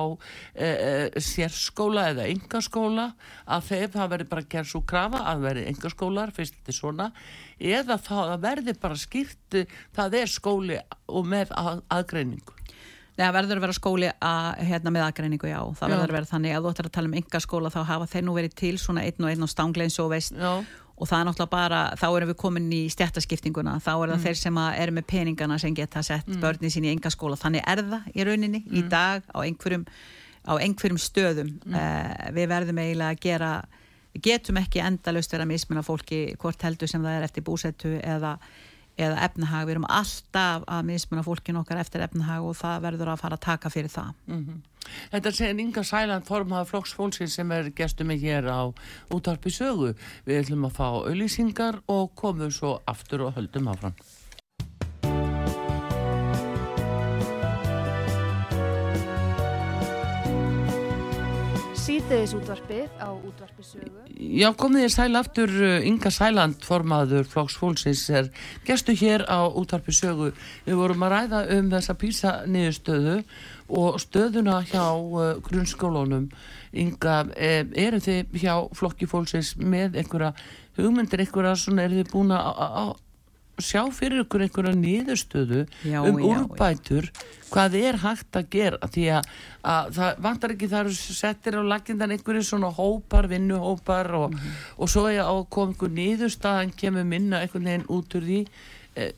Speaker 1: eh, sérskóla eða engaskóla að þeim það verður bara gerð svo krafa að verður engaskólar, fyrst þetta er svona eða það verði bara skýrt það er skóli og með að, aðgreiningu
Speaker 2: Nei, það verður að vera skóli að, hérna, með aðgreiningu, já. Það verður að vera þannig að þú ættir að tala um ynga skóla þá hafa þeir nú verið til svona einn og einn og stangleins og veist já. og það er náttúrulega bara, þá erum við komin í stjættaskiptinguna, þá er það mm. þeir sem eru með peningana sem geta sett mm. börnin sín í ynga skóla. Þannig er það í rauninni mm. í dag á einhverjum, á einhverjum stöðum. Uh, við verðum eiginlega að gera við getum ekki endalust verið að mismuna fólki hvort heldur sem það er eftir búsettu eða, eða efnahag, við erum alltaf að mismuna fólkin okkar eftir efnahag og það verður að fara að taka fyrir það.
Speaker 1: Mm -hmm. Þetta segir Inga Sæland formaða flokksfólksins sem er gestur með hér á útarpi sögu. Við ætlum að fá auðlýsingar og komum svo aftur og höldum áfram
Speaker 3: síðdeðis útvarpið á útvarpisögu.
Speaker 1: Já, komið þér sæl aftur, uh, Inga Sæland, formaður Flóks Fólksins, er gestu hér á útvarpisögu. Við vorum að ræða um þessa písa niðurstöðu og stöðuna hjá uh, grunnskólunum. Inga, eh, eru þið hjá Flokki Fólksins með einhverja hugmyndir, einhverja svona, eru þið búin að sjá fyrir ykkur einhverja niðurstöðu já, um já, úrbætur já. hvað er hægt að gera því að, að það vantar ekki þar settir á lagindan einhverju svona hópar, vinnuhópar og, mm -hmm. og svo er að koma einhver niðurstaðan kemur minna einhvern veginn út úr því eh,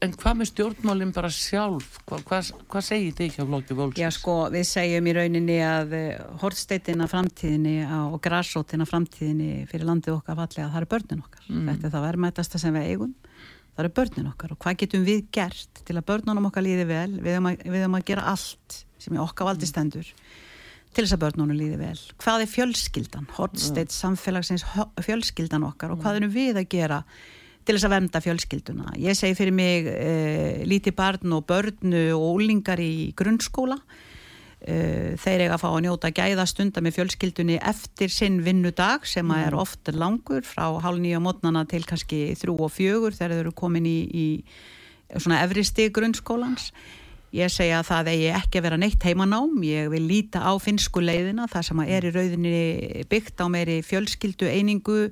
Speaker 1: en hvað með stjórnmálinn bara sjálf hvað, hvað, hvað segir þið ekki á Flóki Volksins?
Speaker 2: Já sko, við segjum í rauninni að eh, hortsteitina framtíðinni og græsótina framtíðinni fyrir landið okkar fallega, það er börnin okkar mm. þetta er það verðmætasta sem við eigum það eru börnin okkar og hvað getum við gert til að börnunum okkar líði vel? Við höfum að, að gera allt sem er okkar valdi stendur til þess að börnunum líði vel. Hvað er fjölskyldan, hortsteitt samfélagsins fjölskyldan okkar og hvað erum við að gera til þess að venda fjölskylduna? Ég segi fyrir mig eh, líti barn og börnu og úlingar í grunnskóla þeir eiga að fá að njóta gæðastunda með fjölskyldunni eftir sinn vinnudag sem mm. er oft langur frá hálf nýja mótnana til kannski þrjú og fjögur þegar þeir eru komin í, í svona efristi grunnskólans ég segja að það eigi ekki að vera neitt heimanám ég vil líta á finsku leiðina þar sem er í rauðinni byggt á meiri fjölskyldu einingu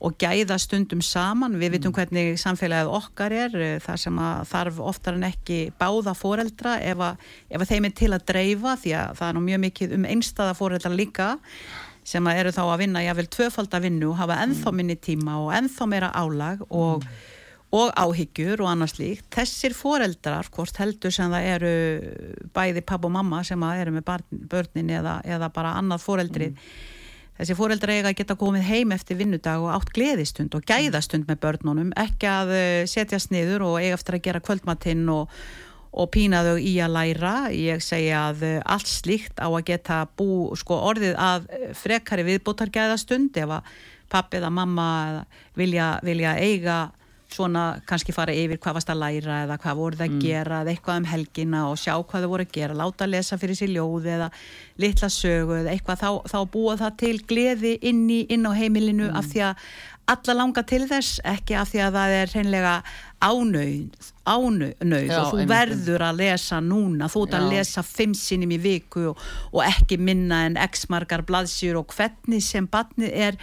Speaker 2: og gæða stundum saman. Við vitum mm. hvernig samfélagið okkar er, eh, þar sem þarf oftar en ekki báða foreldra ef, að, ef að þeim er til að dreifa því að það er nú mjög mikið um einstaða foreldra líka sem að eru þá að vinna jáfnvel tvöfald að vinna og hafa enþá mm. minni tíma og enþá meira álag og, mm. og áhyggjur og annars líkt. Þessir foreldrar, hvort heldur sem það eru bæði papp og mamma sem eru með börnin eða, eða bara annað foreldrið mm þessi fóreldra eiga að geta komið heim eftir vinnudag og átt gleðistund og gæðastund með börnunum, ekki að eh, setjast niður og eiga eftir að gera kvöldmatinn og, og pína þau í að læra. Ég segja að eh, allt slíkt á að geta bú, sko orðið að eh, frekari viðbótar gæðastund ef að pappi eða mamma vilja, vilja eiga svona kannski fara yfir hvað varst að læra eða hvað voruð að mm. gera eða eitthvað um helgina og sjá hvað þau voru að gera láta að lesa fyrir sér ljóði eða litla sögu eða eitthvað þá, þá búa það til gleði inn, í, inn á heimilinu mm. af því að alla langa til þess, ekki af því að það er hreinlega ánauð, ánauð og þú verður að lesa núna, þú ert að lesa fimm sinnum í viku og, og ekki minna en x margar blaðsjur og hvernig sem barnið er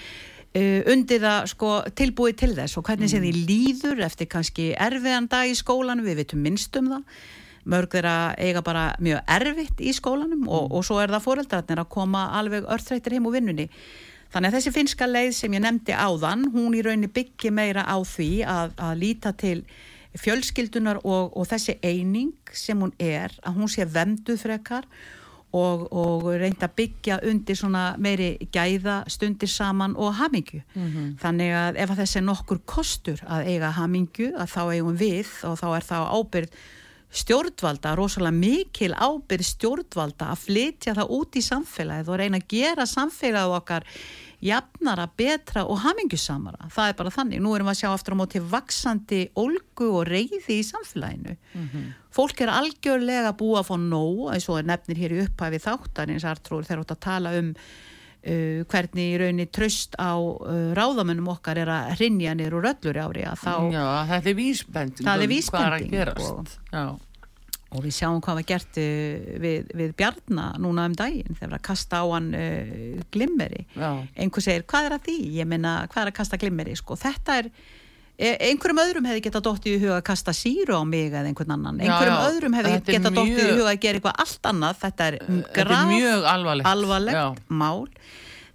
Speaker 2: undir það sko, tilbúið til þess og hvernig sem því líður eftir kannski erfiðan dag í skólanum, við vitum minnst um það. Mörg þeirra eiga bara mjög erfitt í skólanum og, og svo er það fóreldrarnir að koma alveg örþreytir heim úr vinnunni. Þannig að þessi finska leið sem ég nefndi áðan hún í rauninni byggi meira á því að, að líta til fjölskyldunar og, og þessi eining sem hún er, að hún sé vemduð frekar og, og reynda að byggja undir svona meiri gæða stundir saman og hamingju. Þannig að ef þessi nokkur kostur að eiga hamingju, að þá eigum við og þá er þá ábyrð stjórnvalda, rosalega mikil ábyrð stjórnvalda að flytja það út í samfélagið og reyna að gera samfélagið okkar jafnara, betra og hamingjusamara. Það er bara þannig. Nú erum við að sjá aftur á móti vaksandi ólgu og reyði í samfélaginu. Fólk er algjörlega búið að fá nóg, eins og nefnir hér í upphæfi þáttarins Artrúr þegar þú ert að tala um uh, hvernig í rauninni tröst á uh, ráðamönnum okkar er að hrinja niður úr öllur ári að þá
Speaker 1: Já, þetta er vísbending
Speaker 2: Það er
Speaker 1: um
Speaker 2: vísbending
Speaker 1: hvað er að gerast
Speaker 2: og-
Speaker 1: Já,
Speaker 2: við sjáum hvað var gert uh, við, við Bjarna núna um daginn þegar að kasta á hann uh, glimmeri.
Speaker 1: Já,
Speaker 2: einhver segir hvað er að því? Ég meina hvað er að kasta glimmeri sko? Þetta er e- einhverjum öðrum hefði getað dottið í huga að kasta síru á mig eða einhvern annan.
Speaker 1: Já,
Speaker 2: einhverjum
Speaker 1: já.
Speaker 2: öðrum hefði
Speaker 1: er
Speaker 2: getað dottið í huga að gera eitthvað allt annað. Þetta er
Speaker 1: þetta er mjög alvarlegt.
Speaker 2: alvarlegt
Speaker 1: Já,
Speaker 2: mál.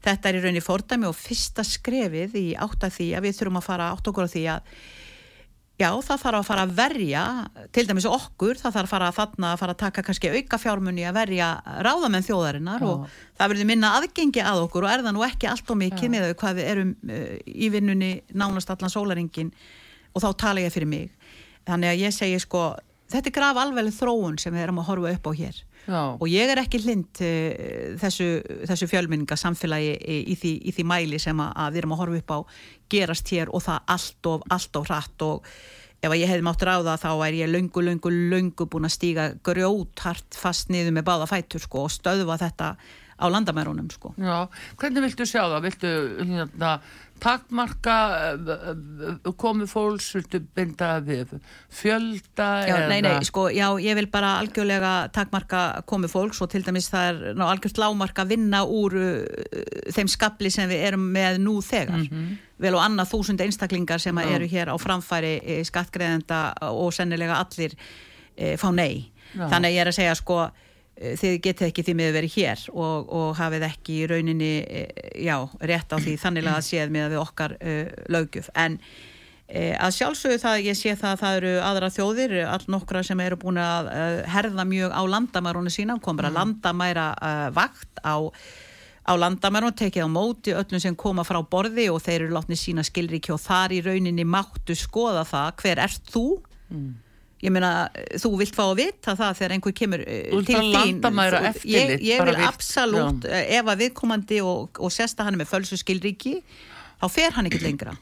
Speaker 2: Þetta er í rauninni fordæmi og fyrsta skrefið í átt að því að við þurfum að fara átt okkur á því að já, það þarf að fara að verja til dæmis okkur, það þarf að fara að þarna að fara að taka kannski auka fjármunni að verja ráðamenn þjóðarinnar
Speaker 1: Já.
Speaker 2: og það verður minna aðgengi að okkur og er það nú ekki allt og mikið með þau hvað við erum uh, í vinnunni nánast allan sólaringin og þá tala ég fyrir mig. Þannig að ég segi sko þetta er graf alveg þróun sem við erum að horfa upp á hér
Speaker 1: já,
Speaker 2: og ég er ekki hlind uh, þessu, þessu fjölmenninga samfélagi í, í, því, í því mæli sem að, við erum að horfa upp á gerast hér og það allt of, allt of hratt. Og ef ég hefði mátt ráða þá er ég löngu, löngu, löngu búin að stíga grjót hart fast niður með báða fætur sko og stöðva þetta á landamærunum sko.
Speaker 1: já Hvernig viltu sjá það? Viltu hérna, takmarka uh, komu fólks, viltu binda við fjölda
Speaker 2: Já, nei, nei, sko, já, ég vil bara algjörlega takmarka komu fólks og til dæmis það er ná, algjört lámarka vinna úr uh, þeim skapli sem við erum með nú þegar. Vel og annað þúsund einstaklingar sem eru hér á framfæri skattgreðenda og sennilega allir e, fá nei.
Speaker 1: Já.
Speaker 2: Þannig ég er að segja, sko, þið getið ekki því miður verið hér og, og hafið ekki í rauninni, e, já, rétt á því þannig að séð með við okkar e, löggjöf. En Eh, að sjálfsögðu það, ég sé það að það eru aðra þjóðir, all nokkra sem eru búin að uh, herða mjög á landamærunu sína, komur að landamæra uh, vakt á, á landamærunu, tekið á móti öllum sem koma frá borði og þeir eru látni sína skilríki og þar í rauninni máttu skoða það, hver ert þú? Ég meina, eh, þú vilt fá að vita það þegar einhver kemur
Speaker 1: Þú vilt
Speaker 2: til þín.
Speaker 1: eftirlit,
Speaker 2: Ég, ég vil absolutt, uh, ef að viðkomandi og, og sérsta hann er með fölsu skilríki, þá fer hann ekkert lengra.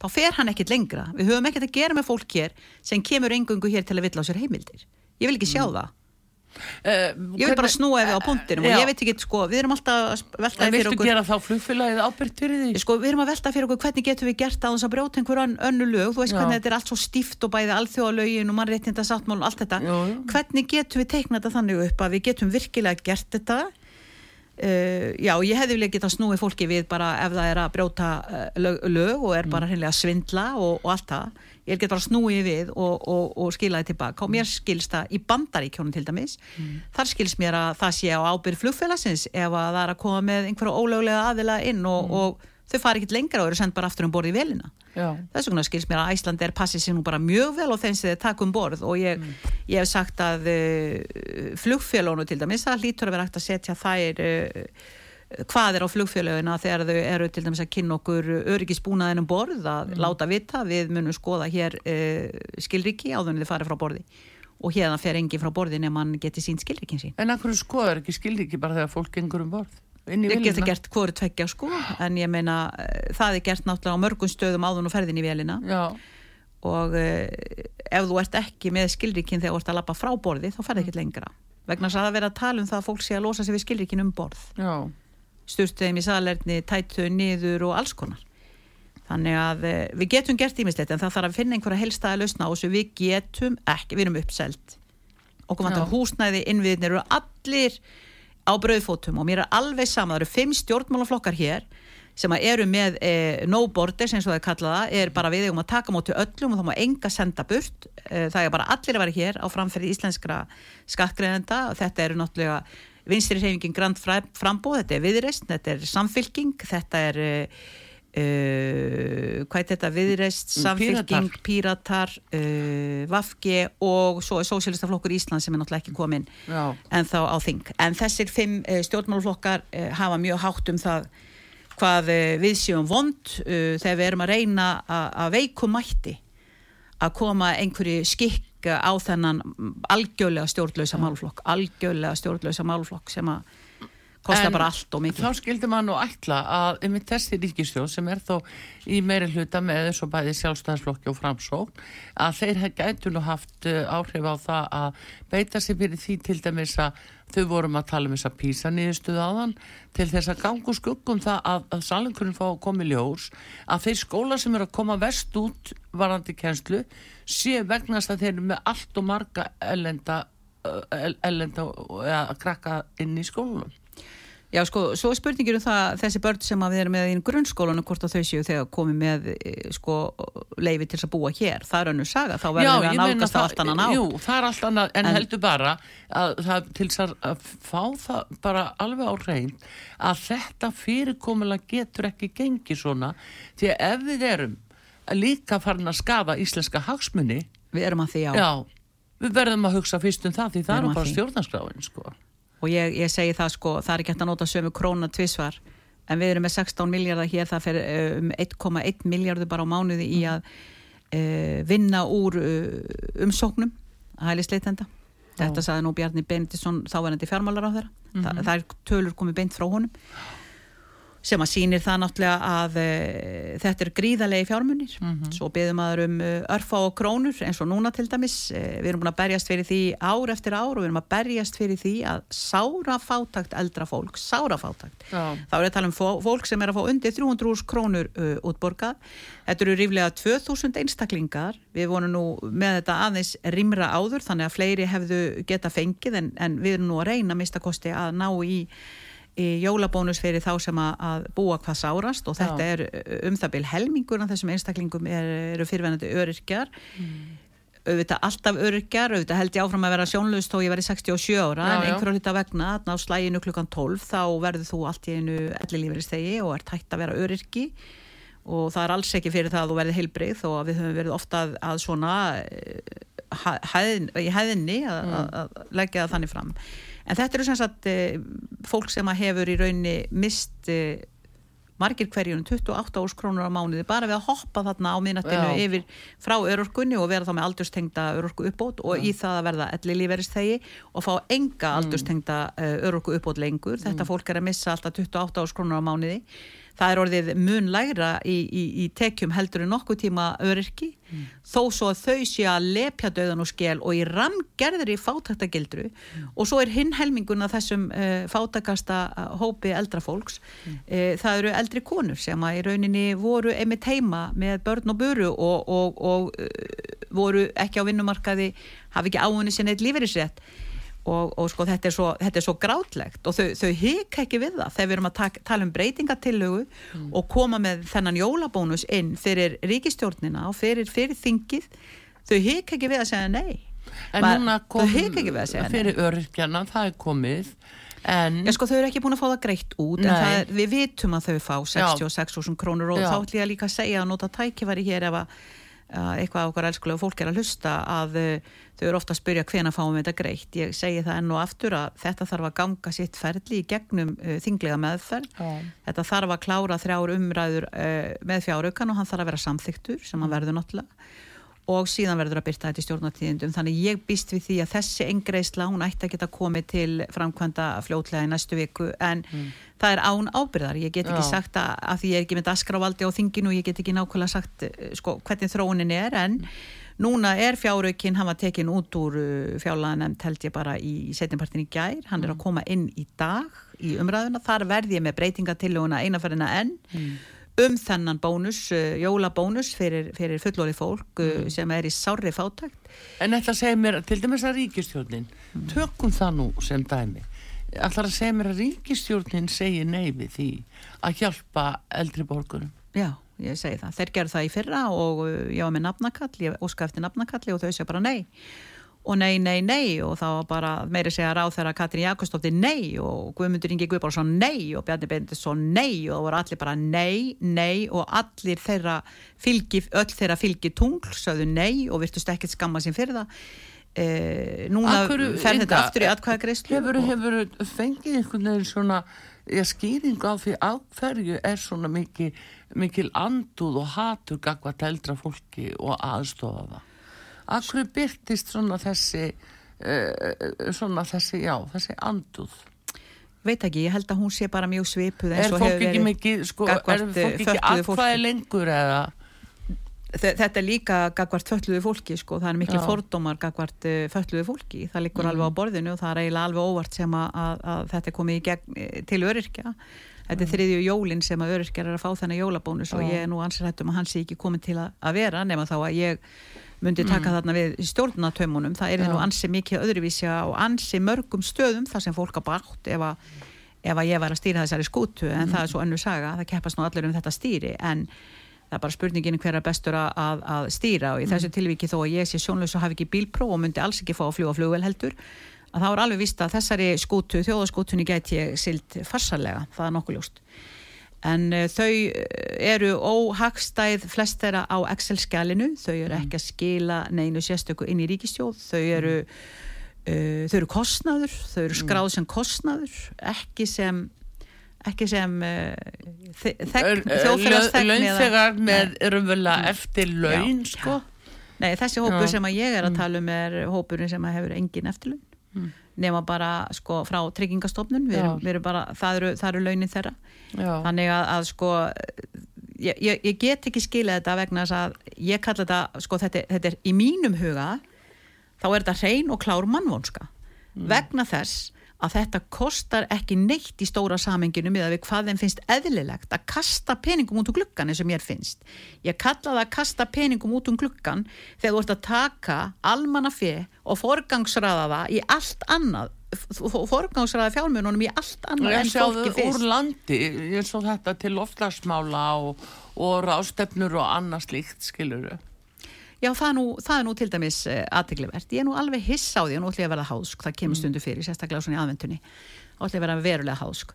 Speaker 2: Þá fer hann ekkert lengra. Við höfum ekkert að gera með fólk hér sem kemur engungu hér til að vill á sér heimildir. Ég vil ekki sjá það
Speaker 1: uh,
Speaker 2: ég vil bara snúa ef við á punktinum og ég veit ekki, sko, við erum alltaf að velta
Speaker 1: En
Speaker 2: fyrir
Speaker 1: viltu
Speaker 2: okkur
Speaker 1: gera þá flugfélagið ábyrgt fyrir því?
Speaker 2: sko, við erum að velta fyrir okkur hvernig getum við gert að þess að brjóta einhver ön, önnu lög, þú veist
Speaker 1: Já.
Speaker 2: hvernig þetta er allt svo stíft og bæði alþjóðalögin og mannréttinda sáttmál og allt þetta,
Speaker 1: Jú, jú.
Speaker 2: hvernig getum við teiknað þetta þannig upp að við getum virkilega gert þetta Uh, já, ég hefði vilja geta snúið fólki við bara ef það er að brjóta uh, lög, lög og er bara hreinlega að svindla og, og allt það, ég get bara snúið við og, og, og skila þið tilbaka. Og mér skilst það í bandaríkjónum til dæmis. Þar skilst mér að það sé á ábyrð flugfélagsins ef að það er að koma með einhverja ólöglega aðila inn og, og þau fari ekkert lengra og eru sendt bara aftur um borð í velina þess vegna skilst mér að Æsland er passið sér nú bara mjög vel og þeim sem þeir taka um borð. Og ég, ég hef sagt að uh, flugfélónu til dæmis það hlýtur að vera hægt að setja þær uh, hvað er á flugfélöguna þegar þau eru til dæmis að kynna okkur öryggisbúnaðin um borð að láta vita við munum skoða hér uh, skilriki áður en þið farið frá borði. Og hérna fer enginn frá borði nema hann geti sínt skilrikin sín.
Speaker 1: En akkur skoðar ekki skildi ekki bara þegar fólk gengur um borð?
Speaker 2: Ég geta gert hvoru tveggja sko. En ég meina eh, það er gert náttúrulega á mörgum stöðum áðun og ferðin í vélina.
Speaker 1: Já,
Speaker 2: og uh, ef þú ert ekki með skilríkin þegar þú ert að lappa frá borði þá ferði ekki lengra. Vegna að það vera að tala um það að fólk sé að losa sig við skilríkin um borð.
Speaker 1: Já,
Speaker 2: styrtu þeim í salerni, tættu niður og alls konar. Þannig að eh, við getum gert ímislegt en það þarf að finna einhverja helstaði lausna og þessu. Við getum ekki, við erum uppselt okkur vantar húsnæði innviðin eru allir á brauðfótum og mér er alveg sama, það eru fimm stjórnmálaflokkar hér sem eru með e, no borders eins og það er kallaða, er bara við um að taka móti öllum og þá má enga senda burt. E, það er bara allir að vera hér á framferði íslenskra skattgreinenda og þetta eru náttúrulega vinstri hreyfingin grand frambóð, þetta er viðreist, þetta er samfylking, þetta er Uh, hvað er þetta? Viðreist, samfélking, píratar. Uh, Vafge og svo er Sósélistaflokkur Ísland sem er náttúrulega ekki komin
Speaker 1: Já.
Speaker 2: en þá á þing. En þessir fimm stjórnmálflokkar uh, hafa mjög hátt um það hvað við séum vond uh, þegar við erum að reyna að- að veikum mætti að koma einhverju skikk á þennan algjörlega stjórnlausa málflokk algjörlega stjórnlausa málflokk sem að kostar
Speaker 1: En
Speaker 2: bara allt og mikið.
Speaker 1: Þá skildi maður nú ætla að einmitt þessi ríkistjóð sem er þó í meiri hluta með eins og bæði sjálfstæðansflokki og framsókn að þeir gætu nú haft uh, áhrif á það að beita sér fyrir því til dæmis að þau vorum að tala um þess að písa niðurstuð áðan til þess að gangu skuggum það að, að salinkurinn fá að koma í ljós að þeir skóla sem eru að koma vest út varandi kjenslu sé vegnast að þeir eru með allt og marga ellenda, el- ellenda að krakka inn í skólanum
Speaker 2: Já, sko, svo er spurningir um það þessi börn sem að við erum með í grunnskólanum hvort að þau séu þegar komið með eh, sko, leifi til að búa hér. Það er önnur saga, þá verðum við að nálgast á allt annan á
Speaker 1: Jú, það er allt annað, en,
Speaker 2: En-
Speaker 1: heldur bara að það til þess að- fá það bara alveg á reynd að þetta fyrirkomulega getur ekki gengið svona. Því að ef við erum líka farin að skafa íslenska hagsmunni
Speaker 2: við erum að því á
Speaker 1: já, við verðum að hugsa fyrst um það því það er
Speaker 2: að
Speaker 1: bara stjórnarskráin sko.
Speaker 2: Og ég, ég segi það sko, það er ekki hægt að nota sömu króna tvisvar, en við erum með 16 miljardar hér, það fer eh, um 1,1 miljardur bara á mánuði í að uh, vinna úr uh, umsóknum að hæli sleitenda þetta sagði nú Bjarni Benedisson þáverandi fjármálar á þeirra, Þa, það er tölur komið beint frá honum sem að sýnir það náttúrulega að uh, þetta er gríðalegi fjármunir. Svo beðum maður um uh, örfá og krónur eins og núna til dæmis. Uh, við erum búin að berjast fyrir því ár eftir ár og við erum að berjast fyrir því að sára fátakt eldra fólk, sára fátakt
Speaker 1: Já.
Speaker 2: þá er að tala um fó- fólk sem er að fá undir 300 krónur uh, útborgað. Þetta eru ríflega 2000 einstaklingar. Við vonum nú með þetta aðeins rimra áður þannig að fleiri hefðu geta fengið en, en við erum nú að reyna að mista kosti að ná í í jólabónus fyrir þá sem að, að búa hvað sárast og þetta
Speaker 1: Já.
Speaker 2: er um það bil helmingur af þessum einstaklingum er, eru fyrirvenandi öryrkjar. Auðvitað alltaf öryrkjar, auðvitað held ég áfram að vera sjónlaust þó ég verið 67 ára
Speaker 1: Já,
Speaker 2: en einhverju hluta vegna, þarna á slæginu klukkan 12 þá verður þú allt í einu ellilífuristegi og ert hægt að vera öryrki. Og það er alls ekki fyrir það að þú verði heilbrið og við höfum verið ofta að, að svona eh, hæ- hæðin, í hæðinni að, að, að leggja það þannig fram en þetta eru sem sagt eh, fólk sem að hefur í raunni mist eh, margir hverjum 28 árs krónur á mánuði bara við að hoppa þarna á miðnattinu
Speaker 1: Já.
Speaker 2: yfir frá örorkunni og vera þá með aldurstengda örorku uppbót og í það að verða elli líferistegi og fá enga aldurstengda uh, örorku uppbót lengur. Þetta fólk er að missa alltaf 28 árs krónur á mánuði það er orðið mun lægra í, í, í tekjum heldur en nokkuð tíma öryrki. Þó svo að þau sé að lepja döðan og skel og í ramgerðir í fátæktagildru og svo er hinn helmingun af þessum uh, fátakasta hópi eldra fólks. Uh, það eru eldri konur sem að í rauninni voru einmitt heima með börn og buru og, og, og uh, voru ekki á vinnumarkaði hafi ekki áunni sinni eitt lífeyrisrétt og, og sko þetta er svo, þetta er svo grátlegt og þau, þau hika ekki við það þegar við erum að tak, tala um breytingatillögu og koma með þennan jólabónus inn fyrir ríkistjórnina og fyrir, fyrir þingið. Þau hika ekki við að segja nei.
Speaker 1: En
Speaker 2: Ma-
Speaker 1: núna kom fyrir öryrkjana, það er komið en
Speaker 2: Já, sko, þau eru ekki búin að fá það greitt út það við vitum að þau fá 66.000 krónur og
Speaker 1: Já.
Speaker 2: þá ætlum ég líka að segja að nota tækifæri hér ef að að eitthvað okkar elskulega fólk er að hlusta að uh, þau eru ofta að spyrja hvena fáum við þetta greitt. Ég segi það enn og aftur að þetta þarf að ganga sitt ferli í gegnum uh, þinglega meðferð.
Speaker 1: Já.
Speaker 2: Þetta þarf að klára þrjár umræður uh, með fjáraukan og hann þarf að vera samþyktur sem hann verður náttúrulega og síðan verður að byrta þetta í stjórnatíðindum þannig ég býst við því að þessi engreisla hún ætti að geta komið til framkvæmda fljótlega í næstu viku en það er án ábyrðar, ég get ekki
Speaker 1: Já.
Speaker 2: sagt að, að því ég er ekki með daskrávaldi á þinginu ég get ekki nákvæmlega sagt eh, sko, hvernig þróunin er en núna er fjáraukinn, hann var tekin út úr fjárlaðanemnd held ég bara í setjumpartin í gær, hann er að koma inn í dag í umræðuna, þar verði ég með breytingatilluguna einaferðina enn um þennan bónus, uh, jólabónus fyrir, fyrir fullóli fólk uh, sem er í sárri fátækt.
Speaker 1: En þetta segir mér, til dæmis að ríkistjórnin, tökum það nú sem dæmi, ætlar að segja mér að ríkistjórnin segir nei við því að hjálpa eldri borgurum.
Speaker 2: Já, ég segi það. Þeir gerðu það í fyrra og uh, ég var með nafnakall, ég óska eftir nafnakalli og þau segja bara nei. Og nei, nei, nei og þá var bara meiri segja ráð þegar Katrín Jakobsdóttir nei og Guðmundur Ingi Guðbársson nei og Bjarni Bendisson nei og það voru allir bara nei, nei og allir þeirra fylgi, öll þeirra fylgi tungl sögðu nei og virtust ekkert skamma sín fyrir það. Eh, núna fer þetta aftur í atkvæðagreyslu
Speaker 1: Hefur,
Speaker 2: og-
Speaker 1: hefur fengið einhvern veginn svona ja, skýring á því á hverju er svona mikil, mikil anduð og hatur gagvat eldra fólki og aðstofa það. Hverju byrtist svona þessi, uh, svona þessi, já, þessi anduð?
Speaker 2: veit ekki, ég held að hún sé bara mjög svipuð
Speaker 1: Er
Speaker 2: eins og
Speaker 1: fólk
Speaker 2: hefur
Speaker 1: ekki
Speaker 2: verið
Speaker 1: mikið, sko, er fólk ekki
Speaker 2: fötluðu fólki.
Speaker 1: atkvæði lengur eða?
Speaker 2: Þe- þetta er líka gagvart fölluðu fólki sko, það er miklu fordómar gagvart fölluðu fólki, það liggur
Speaker 1: Mhm.
Speaker 2: alveg á borðinu og það er eiginlega alveg óvart sem að, að, að þetta er komið gegn eh, til öryrkja þetta er þriðju jólin sem að öryrkjar er að fá þennan jólabónus og ég er nú ansrættum að hann sé ekki komin til að, að vera nema þá að ég myndi taka þarna við stjórnatömmunum, það er nú ansi mikið öðruvísi á ansi mörgum stöðum þar sem fólk á bátt ef að ef að ég var að stýra þessari skútu en það er svo önnur saga, það keppast nú allir um þetta stýri en það er bara spurningin hver er bestur að, að, stýra. Og í þessu tilviki þó að ég sé sjónlaus og hafi ekki bílpró og myndi alls ekki fá að fljúa flugvel heldur að þá er alveg vist að þessari skútu, þjóðaskútunni gæti ég silt farsalega, það er nokkuð ljóst en uh, þau eh, eru óhagstæð flest þeirra á Excel-skjalinu, þau eru ekki að skila neinu sérstöku inn í ríkistjóð, þau eru uh, þau eru kostnaður, þau eru skráð sem kostnaður, ekki sem ekki sem uh, eða-
Speaker 1: Launþegar með
Speaker 2: Mm.
Speaker 1: eftir laun, sko.
Speaker 2: Nei, þessi hópur
Speaker 1: Já.
Speaker 2: sem að ég er að tala um er hópurinn sem að hefur engin eftirlaun.
Speaker 1: Mm.
Speaker 2: Nema bara sko frá tryggingastofnun. Við erum, við erum bara, það eru, það eru launin þeirra.
Speaker 1: Já.
Speaker 2: þannig að, að sko ég, ég, ég get ekki skilja þetta vegna þess að ég kalla þetta sko þetta, þetta er í mínum huga þá er þetta hrein og klár mannvonska. Vegna þess að þetta kostar ekki neitt í stóra samenginu með að við hvað þeim finnst eðlilegt að kasta peningum út um gluggan eins og mér finnst. Ég kalla það að kasta peningum út um gluggan þegar þú ert að taka almannafi og forgangsraða það í allt annað forgangsraða fjármununum í allt annað en fólki
Speaker 1: úr
Speaker 2: fyrst.
Speaker 1: landi, ég svo þetta til loftlagsmála og, og rástefnur og annað slíkt, skilur
Speaker 2: Já, það er nú, það er nú til dæmis uh, aðteglivert. Ég er nú alveg hissa á því og nú ætlum ég að verða hásk. Það
Speaker 1: Mm.
Speaker 2: kemur stundu fyrir, sérstaklega svona í aðvendunni. Þá ætlum ég að vera verulega hásk.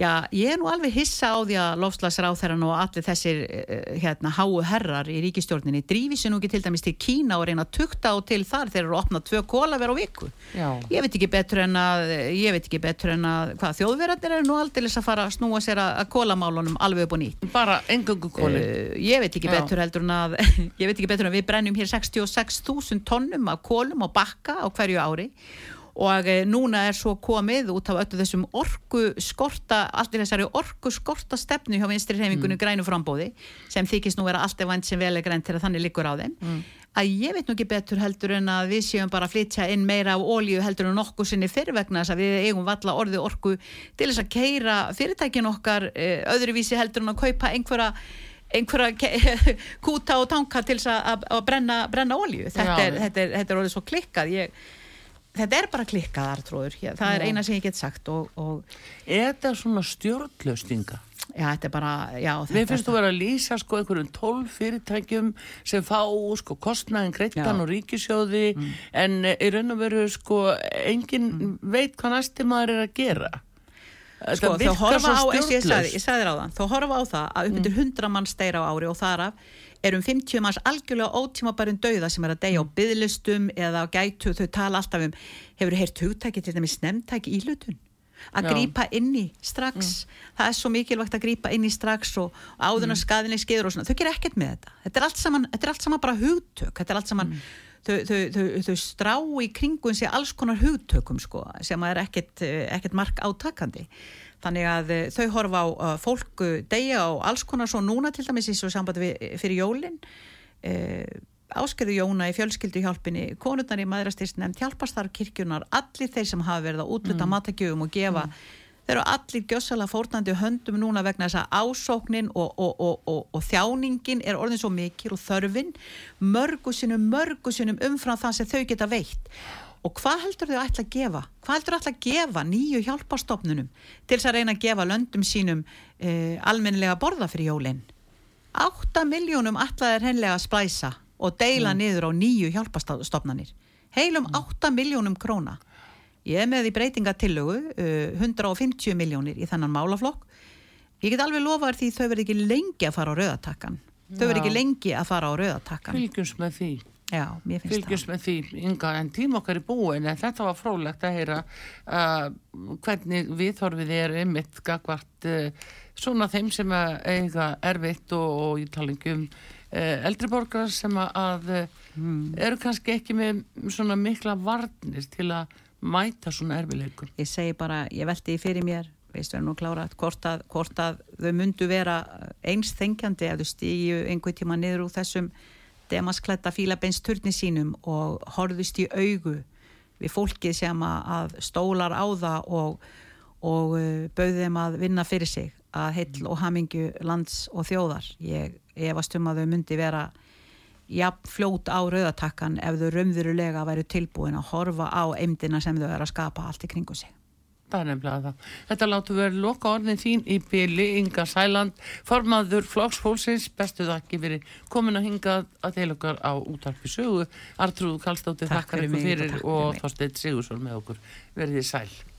Speaker 2: Já, ég er nú alveg hissa á því að lofslagsráþæran og allir þessir uh, hérna, háu herrar í ríkistjórninni drífi sér nú ekki til dæmis til Kína og reyna að tukta á til þar þeir eru að opna tvö kólaver á viku.
Speaker 1: Já.
Speaker 2: Ég veit ekki betur en að, ég veit ekki betur en að, hvað þjóðverðarnir eru nú aldrei að fara að snúa sér að, kólamálunum alveg upp og nýtt.
Speaker 1: Bara engöngu kóli.
Speaker 2: Uh, ég veit ekki
Speaker 1: Já.
Speaker 2: betur heldur en að (laughs) ég veit ekki betur en að við brennum hér 66.000 tonnum af kólum og bakka á hverju ári og uh, núna er svo komið út af öllu þessum orku skorta, allir þessari orku skorta stefnu hjá vinstri hreyfingunni grænu frambóði sem þykist nú vera allt ef vant sem vel er grænt til að þannig liggur á þeim. Að ég veit nú ekki betur heldur en að við séum bara að flytja inn meira af ólíu heldur en nokkuð sinni fyrir vegna þess að við eigum valla orði orku til þess að keira fyrirtækin okkar uh, öðruvísi heldur en að kaupa einhverja einhverja (laughs) kúta og tanka til þess að, brenna, brenna ólíu þetta þetta, þetta er orðið svo klikkað. Ég, þetta er bara klikkað artróður það er eina sem ég get sagt og, og
Speaker 1: Er þetta svona stjórnlausninga?
Speaker 2: já, þetta er bara já,
Speaker 1: Mér finnst þú vera að lýsa sko einhverjum tólf fyrirtækjum sem fá sko kostnaðin greittan.
Speaker 2: Mm.
Speaker 1: og ríkisjóði en eh, í raun og veru sko engin veit hvað næsti maður er að gera.
Speaker 2: sko, þau horfa á, eins og ég sagði, ég sagði ráðan þau horfa á það að upp
Speaker 1: Mm.
Speaker 2: undir 100 mann steyra á ári og þar af er um 50 manns algjörlega ótímabærin dauða sem er að deyja á
Speaker 1: Mm.
Speaker 2: byðlistum eða á gætu, þau tala alltaf um hefur heyrt hugtæki til dæmis nefntæki ílutun að
Speaker 1: Já. Mm.
Speaker 2: grípa inn í strax það er svo mikilvægt að grípa inn í strax og áðurna mm. skaðinni skeiður og svona þau gera ekkert með þetta, þetta er allt saman, er allt saman bara hugtök, þetta er allt saman
Speaker 1: Mm.
Speaker 2: þau, þau, þau, þau strá í kringun sér alls konar hugtökum sko, sem er ekkert, ekkert mark átakandi þannig að eh, þau horfa á fólk eh, deyja á alls konar svo núna til dæmis í svo sambandi við, fyrir jólin uh, áskerðu Jóna í fjölskylduhjálpinni konurnar í maðurastyrst nefnd hjálpastarf kirkjunar allir þeir sem hafa verið að útluta mm. matagjöfum og gefa þeir eru allir gjössalega fórnandi höndum núna vegna þess að ásóknin og, og, og, og þjáningin er orðin svo mikil og þörfin mörgu sinum, mörgu sinum umfram það sem þau geta veitt og hvað heldur þau ætla að gefa? Hvað heldur þau ætla að gefa nýju hjálpastofnunum til þess að reyna að gefa löndum sínum eh, almennilega borða fyrir jólinn? 8 miljónum ætla þeir hennilega að splæsa og deila niður á nýju hjálpastofnanir heilum 8 miljónum króna Ég er með í breytingatillögu uh, 150 miljónir í þannan málaflokk. Ég get alveg lofa því þau verður ekki lengi að fara á rauðatakkan. Þau verður ekki lengi að fara á rauðatakkan.
Speaker 1: Fylgjums með því.
Speaker 2: Já, mér finnst
Speaker 1: Fylgjums með því, Inga, en tím okkar er búin en þetta var frólægt að heyra uh, hvernig viðhorfið er einmitt gagvart uh, svona þeim sem eiga erfitt og, og í talingum uh, eldriborgar sem að mm. eru kannski ekki með svona mikla varnir til að mæta svona erfileikum?
Speaker 2: Ég segi bara, ég veldi fyrir mér veist verður nú klárað, hvort að, hvort að þau myndu vera einst þengjandi ef þau stíju einhver tíma niður úr þessum demaskletta fílabeinsturni sínum og horðust í augu við fólkið sem að stólar á það og, og uh, bauði þeim að vinna fyrir sig að heill og hamingju lands og þjóðar. Ég efast um að þau myndi vera jafn fljót á rauðatakkan ef þau raunverulega væri tilbúin að horfa á eimdina sem þau er að skapa allt í kringu sig.
Speaker 1: Það er nefnilega það. Þetta láttu verið loka orðin þín í byli, Inga Sæland, formaður Flóksfólksins, bestu þakki fyrir komin að hinga að þeil okkar á útarpi sögu. Artrúð Kallstóttir þakkar ykkur fyrir og Þorstein Sigursson með okkur. Verðið sæl.